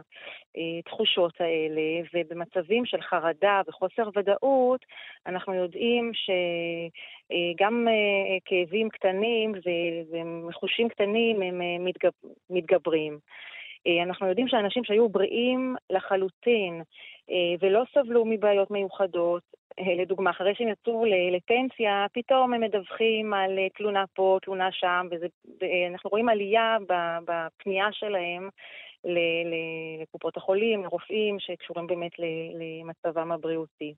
התחושות האלה, ובמצבים של חרדה וחוסר ודאות, אנחנו יודעים שגם כאבים קטנים ומחושים קטנים הם מתגברים. אה, אנחנו יודעים שאנשים שהיו בריאים לחלוטין אה, ולא סבלו מבעיות מיוחדות, אה, לדוגמה, אחרי שהם יצאו לפנסיה, פתאום הם מדווחים על תלונה פה, תלונה שם, ואנחנו רואים עלייה בפנייה שלהם לקופות החולים, לרופאים שקשורים באמת למצבם הבריאותי.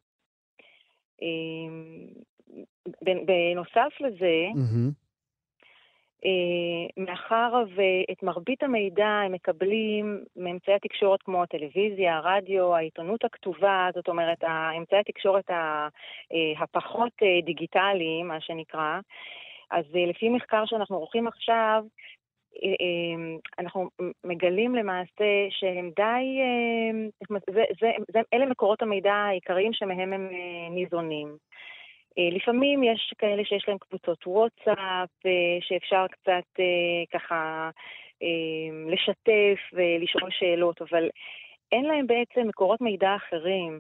בנוסף לזה, mm-hmm. אה, מאחר ואת מרבית המידע הם מקבלים מאמצעי התקשורת כמו הטלוויזיה, הרדיו, העיתונות הכתובה, זאת אומרת, אמצעי התקשורת אה, הפחות אה, דיגיטליים, מה שנקרא, אז לפי מחקר שאנחנו עורכים עכשיו, אנחנו מגלים למעשה שהם די, זה, זה, זה, אלה מקורות המידע העיקריים שמהם הם ניזונים. אה, לפעמים יש כאלה שיש להם קבוצות וואטסאפ, אה, שאפשר קצת אה, ככה לשתף ולשאול שאלות, אבל אין להם בעצם מקורות מידע אחרים.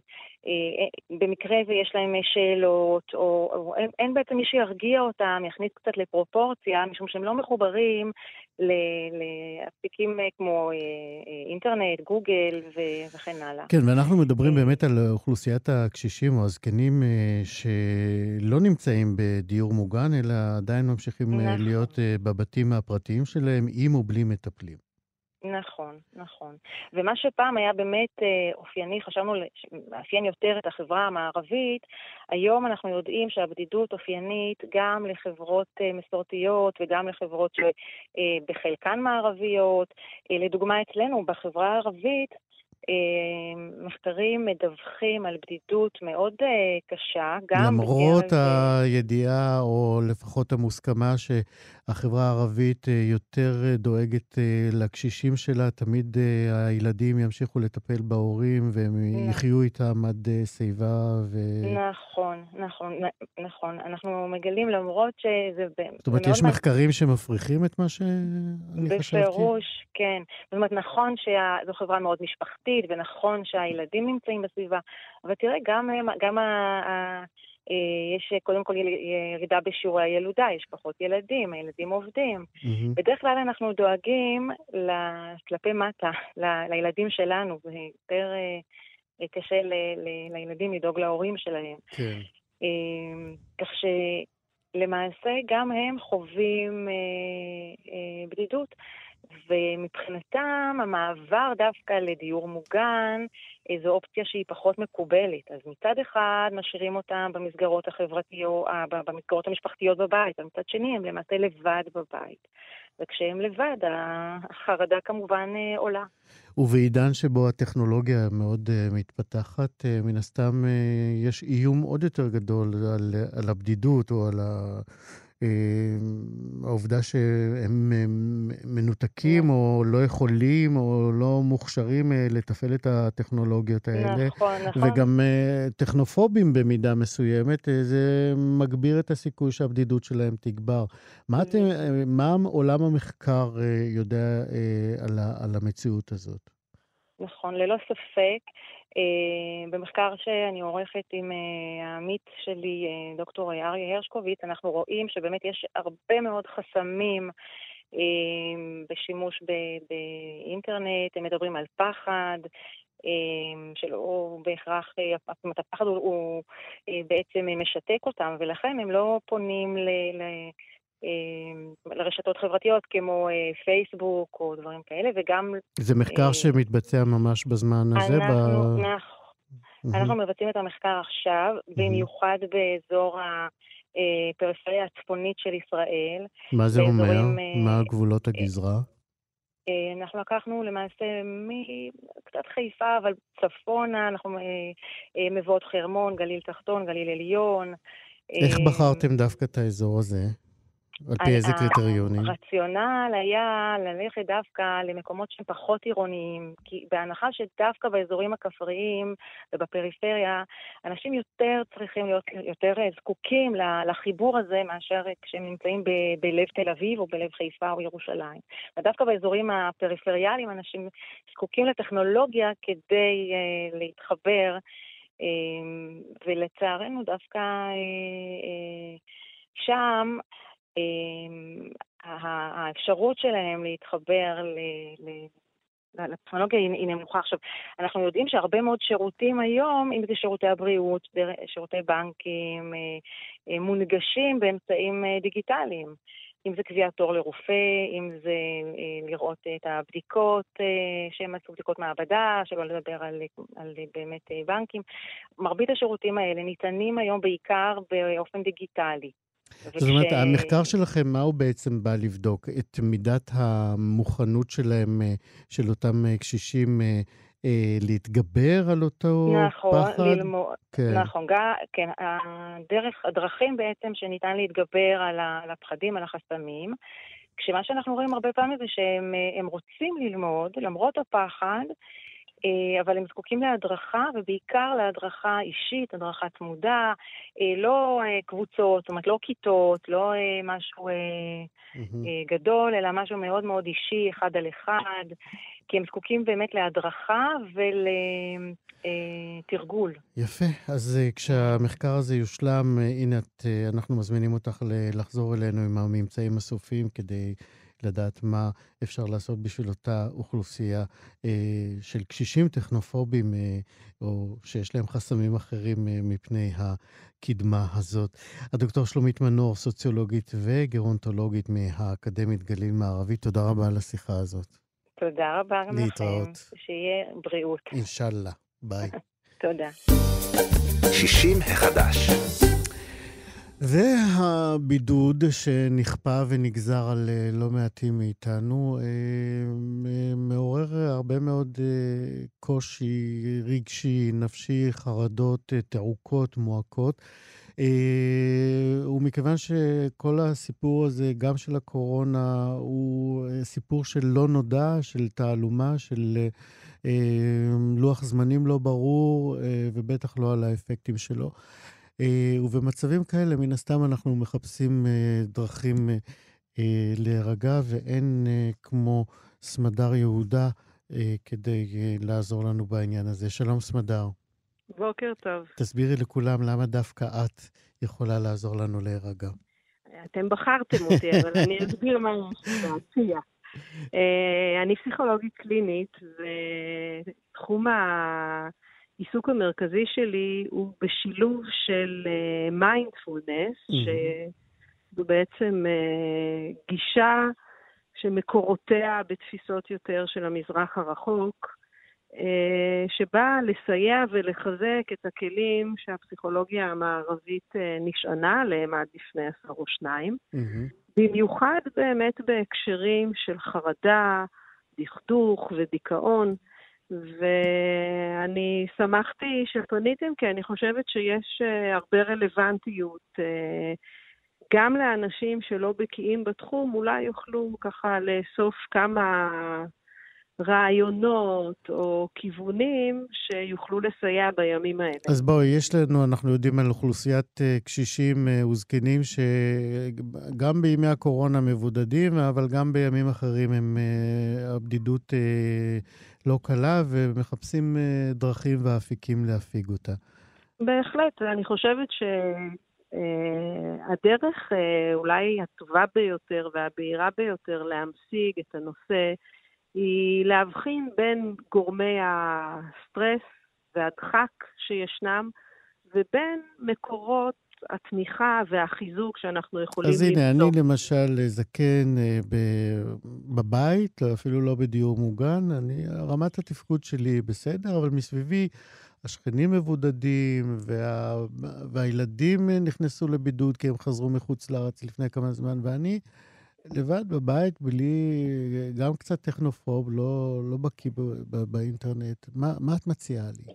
במקרה ויש להם שאלות, או, או אין, אין בעצם מי שירגיע אותם, יכניס קצת לפרופורציה, משום שהם לא מחוברים לאפיקים אה, כמו אה, אה, אינטרנט, גוגל וכן הלאה. כן, ואנחנו מדברים באמת על אוכלוסיית הקשישים או הזקנים שלא נמצאים בדיור מוגן, אלא עדיין ממשיכים נכון. להיות בבתים הפרטיים שלהם, עם או בלי מטפלים. נכון, נכון. ומה שפעם היה באמת אה, אופייני, חשבנו לאפיין יותר את החברה המערבית, היום אנחנו יודעים שהבדידות אופיינית גם לחברות אה, מסורתיות וגם לחברות שבחלקן אה, מערביות. לדוגמה אצלנו, בחברה הערבית, אה, מחקרים מדווחים על בדידות מאוד אה, קשה, גם... למרות בקרב... הידיעה, או לפחות המוסכמה, שהחברה הערבית אה, יותר דואגת לקשישים שלה, תמיד הילדים ימשיכו לטפל בהורים והם נכון. יחיו איתם עד שיבה ו... נכון, נכון, נכון. אנחנו מגלים למרות שזה... זאת אומרת, יש מחקרים שמפריכים את מה שאני חשבתי? בפירוש, כן. זאת אומרת, נכון שזו חברה מאוד משפחתית. חברתית, ונכון שהילדים נמצאים בסביבה, אבל תראה, גם, גם ה, ה, אה, יש קודם כל ירידה בשיעורי הילודה, יש פחות ילדים, הילדים עובדים. Mm-hmm. בדרך כלל אנחנו דואגים כלפי מטה, ל, לילדים שלנו, ויותר אה, קשה ל, ל, לילדים לדאוג להורים שלהם. כן. אה, כך שלמעשה גם הם חווים בדידות. ומבחינתם המעבר דווקא לדיור מוגן אה, זו אופציה שהיא פחות מקובלת. אז מצד אחד משאירים אותם במסגרות החברתיות, אה, במסגרות המשפחתיות בבית, ומצד שני הם למעשה לבד בבית. וכשהם לבד, החרדה כמובן אה, עולה. ובעידן שבו הטכנולוגיה מאוד מתפתחת, מן הסתם יש איום עוד יותר גדול על, על הבדידות או על ה... העובדה שהם מנותקים או לא יכולים או לא מוכשרים לתפעל את הטכנולוגיות האלה. נכון, נכון. וגם טכנופובים במידה מסוימת, זה מגביר את הסיכוי שהבדידות שלהם תגבר. מה, אתם, מה עולם המחקר יודע על, על המציאות הזאת? נכון, ללא ספק. Uh, במחקר שאני עורכת עם uh, העמית שלי, uh, דוקטור אריה הרשקוביץ, אנחנו רואים שבאמת יש הרבה מאוד חסמים בשימוש באינטרנט, הם מדברים על פחד, שלא בהכרח, הפחד הוא, בעצם משתק אותם, ולכן הם לא פונים ל- אה, לרשתות חברתיות כמו אה, פייסבוק או דברים כאלה, וגם... זה מחקר אה, שמתבצע ממש בזמן הזה? אנחנו, ב... אנחנו, אנחנו מבצעים את המחקר עכשיו, במיוחד באזור הפריפריה הצפונית של ישראל. מה זה אומר? מה גבולות הגזרה? אנחנו לקחנו למעשה מקצת חיפה, אבל צפונה, אנחנו מבואות חרמון, גליל תחתון, גליל עליון. איך בחרתם דווקא את האזור הזה? על פי איזה קריטריונים? הרציונל היה ללכת דווקא למקומות שהם פחות עירוניים, כי בהנחה שדווקא באזורים הכפריים ובפריפריה, אנשים יותר צריכים להיות יותר זקוקים לחיבור הזה מאשר כשהם נמצאים ב- בלב תל אביב או בלב חיפה או ירושלים. ודווקא באזורים הפריפריאליים אנשים זקוקים לטכנולוגיה כדי uh, להתחבר, uh, ולצערנו דווקא uh, uh, שם האפשרות שלהם להתחבר לטכנולוגיה היא נמוכה. עכשיו, אנחנו יודעים שהרבה מאוד שירותים היום, אם זה שירותי הבריאות, שירותי בנקים, אה, אה, מונגשים באמצעים אה, דיגיטליים. אם זה קביעת תור לרופא, אם זה לראות את הבדיקות שהן עשו בדיקות מעבדה, שלא לדבר על, על באמת בנקים. מרבית השירותים האלה ניתנים היום בעיקר באופן דיגיטלי. זאת אומרת, המחקר שלכם, מה הוא בעצם בא לבדוק? את מידת המוכנות שלהם, אה, של אותם אה, קשישים, אה, להתגבר על אותו נכון, פחד? נכון, ללמוד, כן. נכון, גם, כן, הדרך, הדרכים בעצם שניתן להתגבר על, הפחדים, על החסמים, כשמה שאנחנו רואים הרבה פעמים זה שהם רוצים ללמוד, למרות הפחד, אבל הם זקוקים להדרכה, ובעיקר להדרכה אישית, הדרכה צמודה, אה, לא אה, קבוצות, זאת אומרת, לא כיתות, לא משהו mm-hmm. גדול, אלא משהו מאוד מאוד אישי, אחד על אחד, כי הם זקוקים באמת להדרכה ולתרגול. יפה. אז כשהמחקר הזה יושלם, הנה, את, אנחנו מזמינים אותך לחזור אלינו עם הממצאים הסופיים כדי... לדעת מה אפשר לעשות בשביל אותה אוכלוסייה אה, של קשישים טכנופובים, אה, או שיש להם חסמים אחרים אה, מפני הקדמה הזאת. הדוקטור שלומית מנור, סוציולוגית וגרונטולוגית מהאקדמית גליל מערבי, תודה רבה על השיחה הזאת. תודה רבה גם להתראות. לכם. שיהיה בריאות. אינשאללה. ביי. תודה. 60 החדש. והבידוד שנכפה ונגזר על אה, לא מעטים מאיתנו אה, מעורר הרבה מאוד אה, קושי רגשי, נפשי, חרדות, תעוקות, מועקות. ומכיוון שכל הסיפור הזה, גם של הקורונה, הוא סיפור של לא נודע, של תעלומה, של לוח זמנים לא ברור, ובטח לא על האפקטים שלו. אה, ובמצבים כאלה, מן הסתם אנחנו מחפשים אה, דרכים אה, להירגע, ואין כמו סמדר יהודה כדי לעזור לנו בעניין הזה. שלום, סמדר. בוקר טוב. תסבירי לכולם למה דווקא את יכולה לעזור לנו להירגע. אתם בחרתם אותי, אבל אני אסביר מה יש להציע. אני פסיכולוגית קלינית, ותחום. העיסוק המרכזי שלי הוא בשילוב של מיינדפולנס, uh, mm-hmm. שזו בעצם uh, גישה שמקורותיה בתפיסות יותר של המזרח הרחוק, אה, שבאה לסייע ולחזק את הכלים שהפסיכולוגיה המערבית אה, נשענה עליהם עד לפני עשור או שניים. מהמם. במיוחד באמת בהקשרים של חרדה, דכדוך ודיכאון. ואני שמחתי שפניתם, כי אני חושבת שיש אה, הרבה רלוונטיות. אה, גם לאנשים שלא בקיאים בתחום, אולי יוכלו ככה לאסוף כמה רעיונות או כיוונים שיוכלו לסייע בימים האלה. אז בואי, יש לנו, אנחנו יודעים על אוכלוסיית אה, קשישים אה, וזקנים שגם בימי הקורונה מבודדים, אבל גם בימים אחרים הם, אה, הבדידות לא קלה ומחפשים דרכים ואפיקים להפיג אותה. בהחלט, אני חושבת שהדרך אולי הטובה ביותר והבהירה ביותר להמשיג את הנושא היא להבחין בין גורמי הסטרס והדחק שישנם ובין מקורות התמיכה והחיזוק שאנחנו יכולים אז למצוא. הנה, אני למשל זקן אה, בבית, אפילו לא בדיור מוגן, אני, רמת התפקוד שלי בסדר, אבל מסביבי השכנים מבודדים, וה, והילדים נכנסו לבידוד כי הם חזרו מחוץ לארץ לפני כמה זמן, ואני לבד בבית, בלי, גם קצת טכנופוב, לא, לא בקיא באינטרנט. מה, מה את מציעה לי?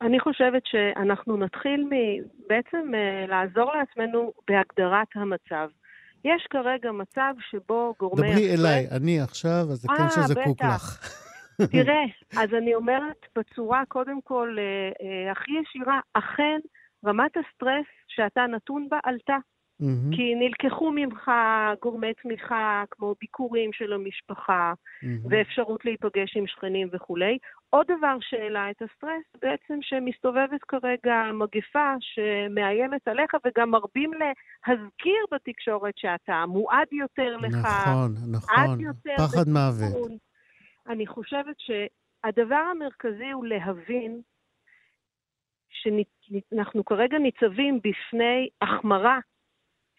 אני חושבת שאנחנו נתחיל בעצם אה, לעזור לעצמנו בהגדרת המצב. יש כרגע מצב שבו גורמי דברי הסטרס- אליי, אני עכשיו הזקן אה, שזקוק. לך. תראה, אז אני אומרת בצורה, קודם כל, אה, אה, הכי ישירה, אכן, רמת הסטרס שאתה נתון בה עלתה. מהמם, כי נלקחו ממך גורמי תמיכה כמו ביקורים של המשפחה מהמם. ואפשרות להיפגש עם שכנים וכולי. עוד דבר שהעלה את הסטרס, בעצם שמסתובבת כרגע מגפה שמאיימת עליך וגם מרבים להזכיר בתקשורת שאתה מועד יותר לך, נכון, נכון. פחד מוות. אני חושבת שהדבר המרכזי הוא להבין שאנחנו כרגע ניצבים בפני החמרה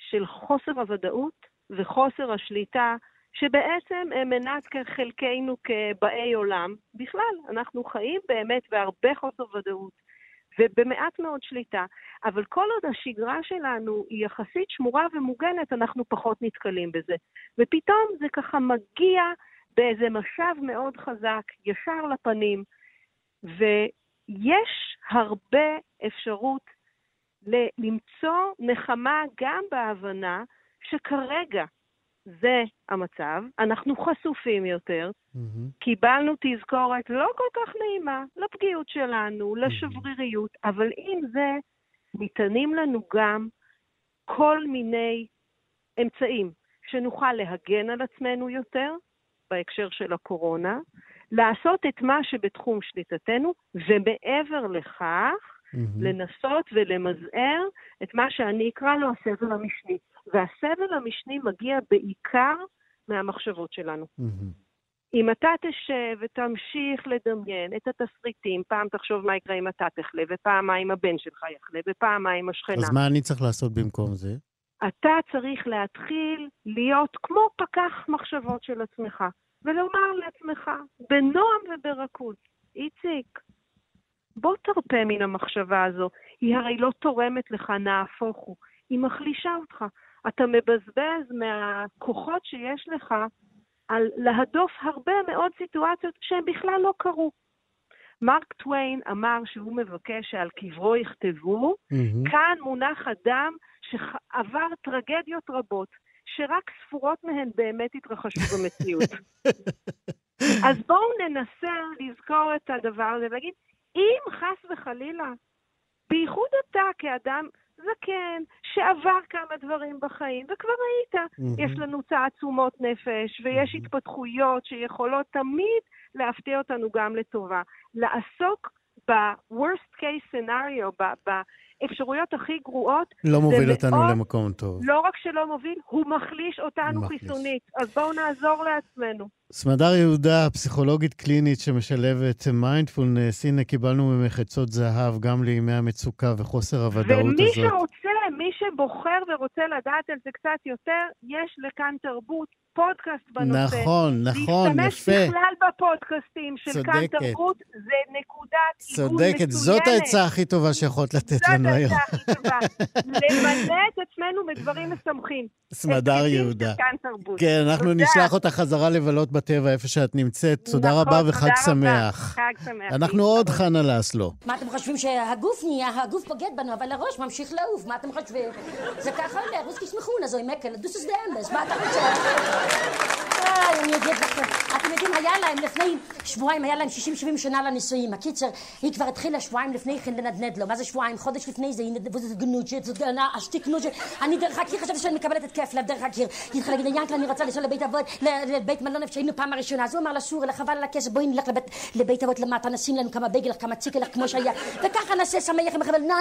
של חוסר הוודאות וחוסר השליטה, שבעצם הם מנת חלקנו כבאי עולם. בכלל, אנחנו חיים באמת בהרבה חוסר ודאות ובמעט מאוד שליטה, אבל כל עוד השגרה שלנו היא יחסית שמורה ומוגנת, אנחנו פחות נתקלים בזה. ופתאום זה ככה מגיע באיזה משב מאוד חזק, ישר לפנים, ויש הרבה אפשרות ל- למצוא נחמה גם בהבנה שכרגע זה המצב, אנחנו חשופים יותר, מהמם. קיבלנו תזכורת לא כל כך נעימה לפגיעות שלנו, לשבריריות, אבל עם זה ניתנים לנו גם כל מיני אמצעים שנוכל להגן על עצמנו יותר בהקשר של הקורונה, לעשות את מה שבתחום שליטתנו, ומעבר לכך, מהמם. לנסות ולמזער את מה שאני אקרא לו הסבל המשני. והסבל המשני מגיע בעיקר מהמחשבות שלנו. מהמם. אם אתה תשב ותמשיך לדמיין את התסריטים, פעם תחשוב מה יקרה אם אתה תחלה, ופעם מה אם הבן שלך יחלה, ופעם מה עם השכנה. אז מה אני צריך לעשות במקום זה? אתה צריך להתחיל להיות כמו פקח מחשבות של עצמך, ולומר לעצמך, בנועם וברכות, איציק, בוא תרפה מן המחשבה הזו, היא הרי לא תורמת לך, נהפוך הוא, היא מחלישה אותך. אתה מבזבז מהכוחות שיש לך על להדוף הרבה מאוד סיטואציות שהן בכלל לא קרו. מרק טוויין אמר שהוא מבקש שעל קברו יכתבו, מהמם. כאן מונח אדם שעבר טרגדיות רבות, שרק ספורות מהן באמת התרחשו במציאות. אז בואו ננסה לזכור את הדבר הזה ולהגיד, אם חס וחלילה, בייחוד אתה כאדם זקן, שעבר כמה דברים בחיים, וכבר היית, מהמם. יש לנו תעצומות נפש, ויש מהמם. התפתחויות שיכולות תמיד להפתיע אותנו גם לטובה. לעסוק ב-worst case scenario, ב- באפשרויות הכי גרועות, לא מוביל זה אותנו למקום טוב. לא רק שלא מוביל, הוא מחליש אותנו מחליש. חיסונית. אז בואו נעזור לעצמנו. סמדר יהודה, פסיכולוגית קלינית שמשלבת מיינדפולנס, הנה קיבלנו ממך עצות זהב גם לימי המצוקה וחוסר הוודאות ומי הזאת. שרוצה, מי שבוחר ורוצה לדעת על זה קצת יותר, יש לכאן תרבות פודקאסט בנושא. נכון, נכון, להשתמש יפה. בכלל בפודקאסטים של כאן צודקת. תרבות, זה נקודת עיגון מצוינת. צודקת, זאת העצה הכי טובה שיכולת לתת זאת לנו היום. העצה הכי טובה. למלא את עצמנו בדברים משמחים. סמדר יהודה. כאן. כן, אנחנו תודה. נשלח אותך חזרה לבלות בטבע איפה שאת נמצאת. תודה נכון, רבה וחג תודה רבה. שמח. חג שמח. אנחנו עוד חנה לסלו. מה אתם חושבים שהגוף נהיה, הגוף בוגד בנו, אבל הראש ממשיך לעוף, מה אתם חושבים? זה ככה הולך, רוסקי שמחונה, זוהי מקל, דוס איז דאמבס, מה אתה חושב? לכם, אתם יודעים, היה להם לפני שבועיים, היה להם 60-70 שנה לנישואים. הקיצר, היא כבר התחילה שבועיים לפני כן לנדנד לו. מה זה שבועיים? חודש לפני זה, היא נדנדה, זה גנוצ'ה, זה גנה, אשתי גנוצ'ה. אני דרך הקיר חשבתי שאני מקבלת התקף לב דרך הקיר. היא התחילה להגיד, ינקלה, אני רוצה לנסוע לבית אבות, לבית מלון איפה שהיינו פעם הראשונה. אז הוא אמר לה, שורה, חבל על הכסף, בואי נלך לבית- אבות למטה, נשים לנו כמה בייגלך, כמה ציקלך, כמו שהיה. וככה נעשה שמח עם החבל, נא.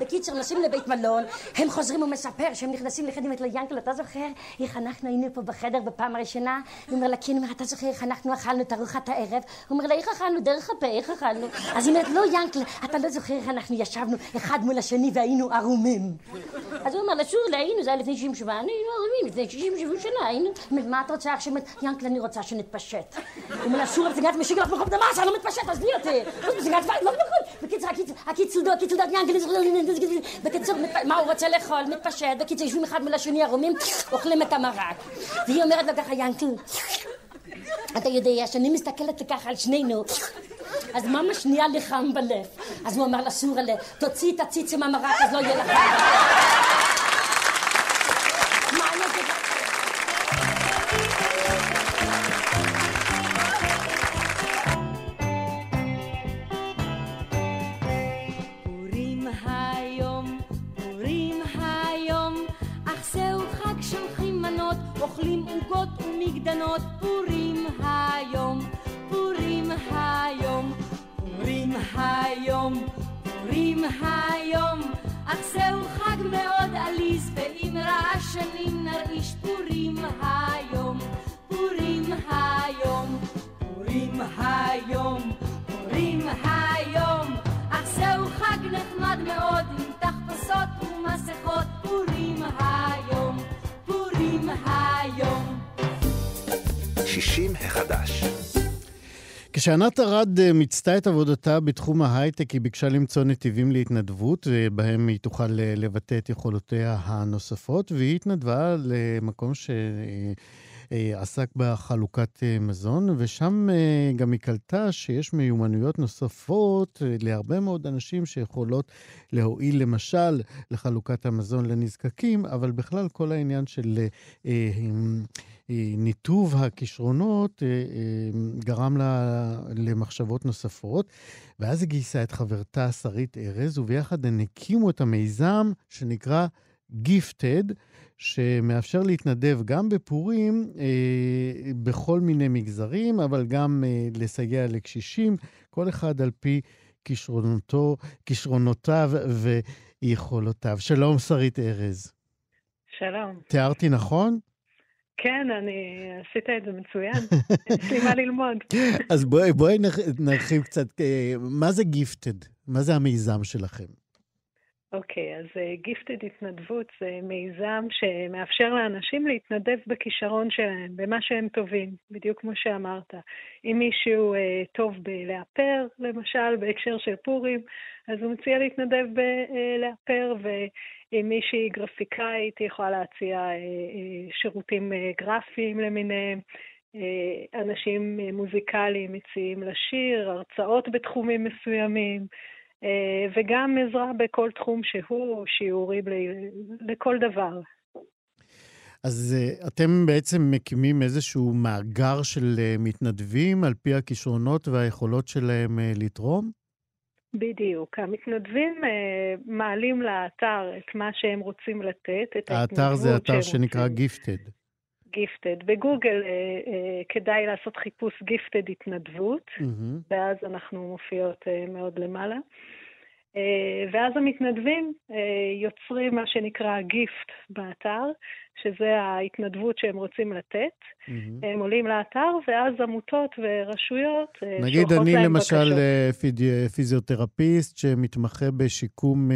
בקיצר, נוסעים לבית מלון, הם חוזרים ומספר שהם נכנסים לחדר, אומרת לו, ינקל, אתה זוכר איך אנחנו היינו פה בחדר בפעם הראשונה? הוא אומר לה, כן, אומר, אתה זוכר איך אנחנו אכלנו את ארוחת הערב? הוא אומר לה, איך אכלנו? דרך הפה, איך אכלנו? אז היא אומרת, לא, ינקל, אתה לא זוכר איך אנחנו ישבנו אחד מול השני והיינו ערומים. אז הוא אומר לה, שור, היינו, זה היה לפני 60 שנה, היינו ערומים לפני 60 שנה, היינו, מה את רוצה עכשיו? ינקל, אני רוצה שנתפשט. הוא אומר לה, שור, בסגרת משיג לך מחום דמאס, אני לא מתפשט, עזבי אותי. בקיצור, הקיצודות, הקיצודות, ינקל, בקיצור, מה הוא רוצה לאכול? מתפשט, בקיצור, יושבים אחד מול השני ערומים, אוכלים את המרק. והיא אומרת לו ככה, ינקל, אתה יודע שאני מסתכלת ככה על שנינו, אז ממש שנייה לי חם בלב. אז הוא אמר לסורלה, תוציא את הציץ עם המרק, אז לא יהיה לך. ומגדנות, פורים היום, פורים היום, פורים היום, פורים היום, אך זהו חג מאוד עליז, ואם רעשנים נרעיש פורים היום, פורים היום, פורים היום, פורים היום, 60 החדש. כשענת ארד אה, מיצתה את עבודתה בתחום ההייטק, היא ביקשה למצוא נתיבים להתנדבות, ובהם היא תוכל אה, לבטא את יכולותיה הנוספות, והיא התנדבה למקום שעסק בחלוקת אה, מזון, ושם גם היא קלטה שיש מיומנויות נוספות להרבה מאוד אנשים שיכולות להועיל, למשל, לחלוקת המזון לנזקקים, אבל בכלל כל העניין של... אה, ניתוב הכישרונות אה, אה, גרם לה למחשבות נוספות, ואז היא גייסה את חברתה שרית ארז, וביחד הן הקימו את המיזם שנקרא Gifted, שמאפשר להתנדב גם בפורים אה, בכל מיני מגזרים, אבל גם אה, לסייע לקשישים, כל אחד על פי כישרונותו, כישרונותיו ויכולותיו. שלום, שרית ארז. שלום. תיארתי נכון? כן, אני... עשית את זה מצוין. יש לי מה ללמוד. אז בואי, בואי נרחיב קצת, אה, מה זה גיפטד? מה זה המיזם שלכם? אוקיי, אז גיפטד התנדבות זה מיזם שמאפשר לאנשים להתנדב בכישרון שלהם, במה שהם טובים, בדיוק כמו שאמרת. אם מישהו אה, טוב בלאפר, למשל, בהקשר של פורים, אז הוא מציע להתנדב בלאפר, ואם מישהי גרפיקאית, היא יכולה להציע אה, אה, שירותים אה, גרפיים למיניהם. אה, אנשים אה, מוזיקליים מציעים לשיר, הרצאות בתחומים מסוימים. אה, וגם עזרה בכל תחום שהוא, שיעורים ל- לכל דבר. אז אה, אתם בעצם מקימים איזשהו מאגר של אה, מתנדבים על פי הכישרונות והיכולות שלהם לתרום? בדיוק. המתנדבים אה, מעלים לאתר את מה שהם רוצים לתת, את האתר זה ההתנדבות אתר שהם שנקרא רוצים. גיפטד. גיפטד. בגוגל אה, אה, כדאי לעשות חיפוש גיפטד התנדבות, ואז אנחנו מופיעות אה, מאוד למעלה. אה, ואז המתנדבים אה, יוצרים מה שנקרא גיפט באתר, שזה ההתנדבות שהם רוצים לתת. Mm-hmm. הם עולים לאתר, ואז עמותות ורשויות אה, נגיד אני למשל פיזי, פיזיותרפיסט שמתמחה בשיקום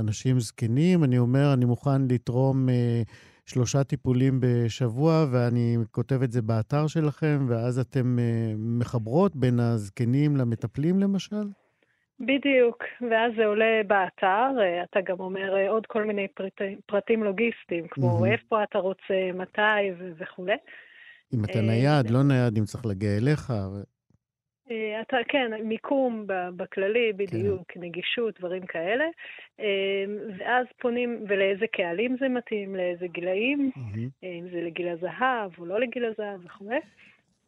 אנשים זקנים, אני אומר, אני מוכן לתרום שלושה טיפולים בשבוע, ואני כותב את זה באתר שלכם, ואז אתם מחברות בין הזקנים למטפלים למשל? בדיוק, ואז זה עולה באתר, אה, אתה גם אומר אה, עוד כל מיני פרטים, פרטים לוגיסטיים, כמו mm-hmm. איפה אתה רוצה, מתי ו- וכולי. אם אתה אה, נייד, לא נייד, אם צריך להגיע אליך. אתה, כן, מיקום בכללי, בדיוק, כן. נגישות, דברים כאלה. ואז פונים, ולאיזה קהלים זה מתאים, לאיזה גילאים, mm-hmm. אם זה לגיל הזהב או לא לגיל הזהב וכולי.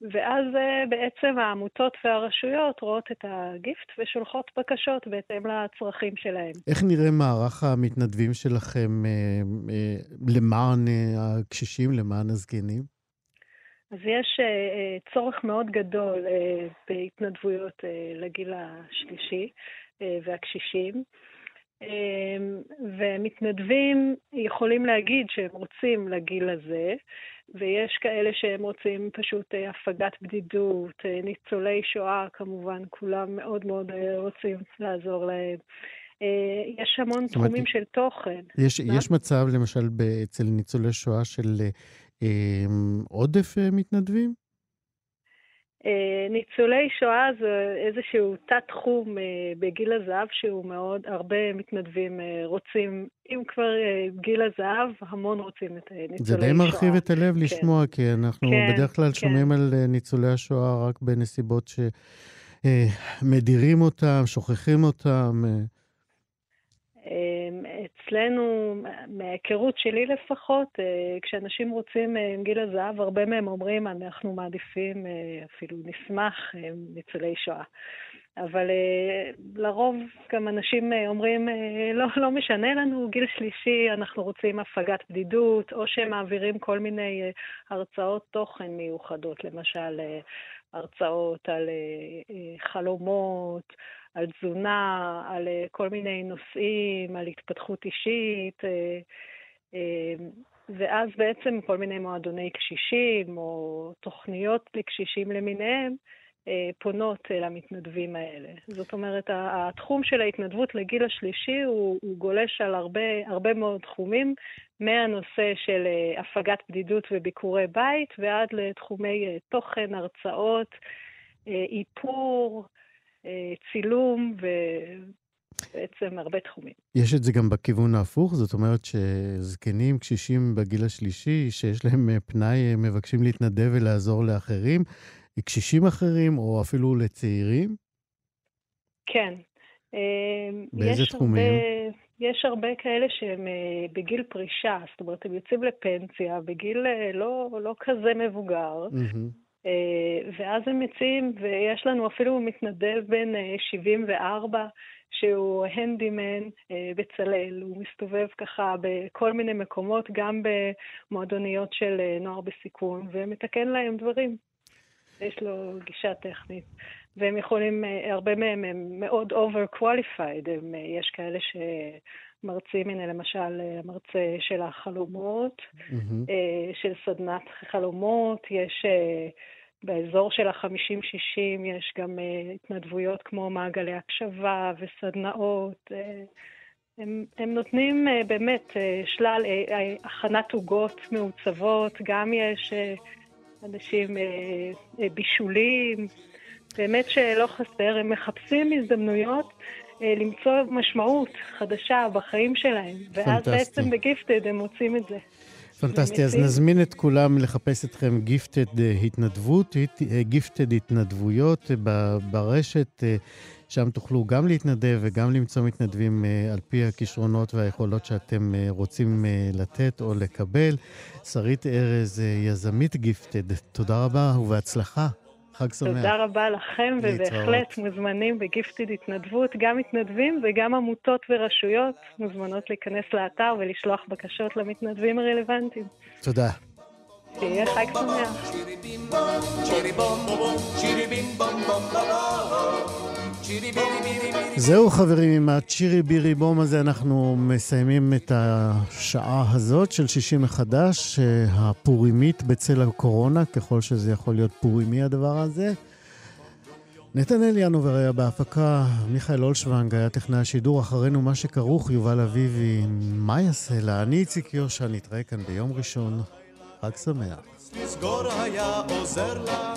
ואז אה, בעצם העמותות והרשויות רואות את ה gift ושולחות בקשות בהתאם לצרכים שלהם. איך נראה מערך המתנדבים שלכם אה, אה, למען הקשישים, למען הזקנים? אז יש צורך מאוד גדול בהתנדבויות לגיל השלישי והקשישים. ומתנדבים יכולים להגיד שהם רוצים לגיל הזה, ויש כאלה שהם רוצים פשוט אה, הפגת בדידות, אה, ניצולי שואה כמובן, כולם מאוד מאוד אה, רוצים לעזור להם. יש המון תחומים של תוכן. יש, יש מצב, למשל, אצל ניצולי שואה של אה, עודף מתנדבים? אה, ניצולי שואה זה איזשהו תת-תחום אה, בגיל הזהב שהוא מאוד, הרבה מתנדבים אה, רוצים, אם כבר גיל הזהב, המון רוצים את ניצולי שואה. זה די מרחיב את הלב כן. לשמוע, כי אנחנו כן, בדרך כלל כן. שומעים על ניצולי השואה רק בנסיבות שמדירים אותם, שוכחים אותם. אמ, אצלנו, מההיכרות שלי לפחות, אה, כשאנשים רוצים אה, עם גיל הזהב, הרבה מהם אומרים, אנחנו מעדיפים, אה, אפילו נשמח, ניצולי שואה. אבל לרוב גם אנשים אומרים, לא, לא משנה לנו, גיל שלישי, אנחנו רוצים הפגת בדידות, או שהם מעבירים כל מיני הרצאות תוכן מיוחדות, למשל הרצאות על חלומות, על תזונה, על אה, כל מיני נושאים, על התפתחות אישית, אה, אה, ואז בעצם כל מיני מועדוני קשישים או תוכניות לקשישים למיניהם פונות למתנדבים האלה. זאת אומרת, התחום של ההתנדבות לגיל השלישי הוא, הוא גולש על הרבה, הרבה מאוד תחומים, מהנושא של הפגת בדידות וביקורי בית ועד לתחומי תוכן, הרצאות, איפור, צילום ובעצם הרבה תחומים. יש את זה גם בכיוון ההפוך, זאת אומרת שזקנים, קשישים בגיל השלישי, שיש להם אה, פנאי, מבקשים להתנדב ולעזור לאחרים, קשישים אחרים או אפילו לצעירים? כן. אה, באיזה תחומים? הרבה, יש הרבה כאלה שהם בגיל פרישה, זאת אומרת, הם יוצאים לפנסיה בגיל לא, לא כזה מבוגר. Mm-hmm. אה, ואז הם מציעים, ויש לנו אפילו מתנדב בן 74, אה, שהוא הנדימן אה, בצלאל. הוא מסתובב ככה בכל מיני מקומות, גם במועדוניות של נוער בסיכון, ומתקן להם דברים. יש לו גישה טכנית. והם יכולים, הרבה מהם הם מאוד over-qualified, הם, יש כאלה שמרצים, הנה למשל המרצה של החלומות, mm-hmm. של סדנת חלומות, יש באזור של החמישים-שישים יש גם uh, התנדבויות כמו מעגלי הקשבה וסדנאות. Uh, הם, הם נותנים uh, באמת uh, שלל uh, uh, הכנת עוגות מעוצבות, גם יש uh, אנשים uh, uh, בישולים, באמת שלא חסר, הם מחפשים הזדמנויות uh, למצוא משמעות חדשה בחיים שלהם, ואז בעצם בגיפטד הם מוצאים את זה. פנטסטי, אז נזמין את כולם לחפש אתכם גיפטד אה, התנדבות, גיפטד אה, התנדבויות אה, ברשת, שם תוכלו גם להתנדב וגם למצוא מתנדבים על פי הכישרונות והיכולות שאתם רוצים לתת או לקבל. שרית ארז, יזמית גיפטד, תודה רבה ובהצלחה. חג שמח. תודה רבה לכם, ובהחלט מוזמנים בגיפטיד התנדבות, גם מתנדבים וגם עמותות ורשויות מוזמנות להיכנס לאתר ולשלוח בקשות למתנדבים הרלוונטיים. תודה. שיהיה חג שמח. זהו חברים, עם הצ'ירי בירי בום הזה אנחנו מסיימים את השעה הזאת של שישי מחדש, הפורימית בצל הקורונה, ככל שזה יכול להיות פורימי הדבר הזה. נתנאל ינובר היה בהפקה, מיכאל אולשוונג היה טכנאי השידור, אחרינו מה שכרוך, יובל אביבי, מה יעשה לה? אני איציק יושע, נתראה כאן ביום ראשון. חג שמח. לסגור היה עוזר לה,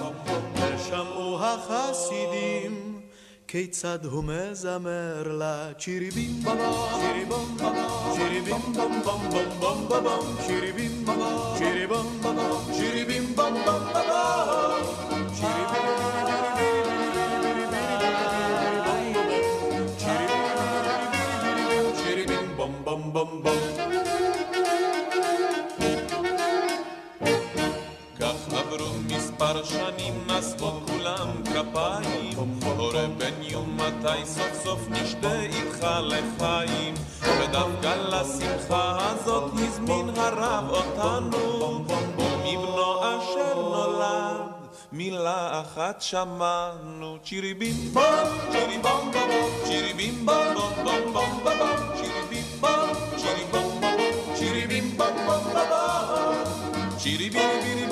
ושמעו החסידים. כיצד הוא מזמר לה? צ'ירי בים בבום, צ'ירי בום בבום, צ'ירי בים בום בום בום בום בבום, צ'ירי בים בבום, צ'ירי בום בבום, צ'ירי בים בום בום בבום, צ'ירי בים בום בום בום בום הפרשנים נסבו כולם כפיים, הורה בן יומתי סוף סוף נשתה איתך לחיים, ודווקא לשמחה הזאת הזמין הרב אותנו, ומבנו אשר נולד מילה אחת שמענו. צ'ירי בים בום צ'ירי בום בום צ'ירי בום בום בום בום בום בום. צ'ירי בים בום צ'ירי בום בום צ'ירי בים בום בום בום צ'ירי בים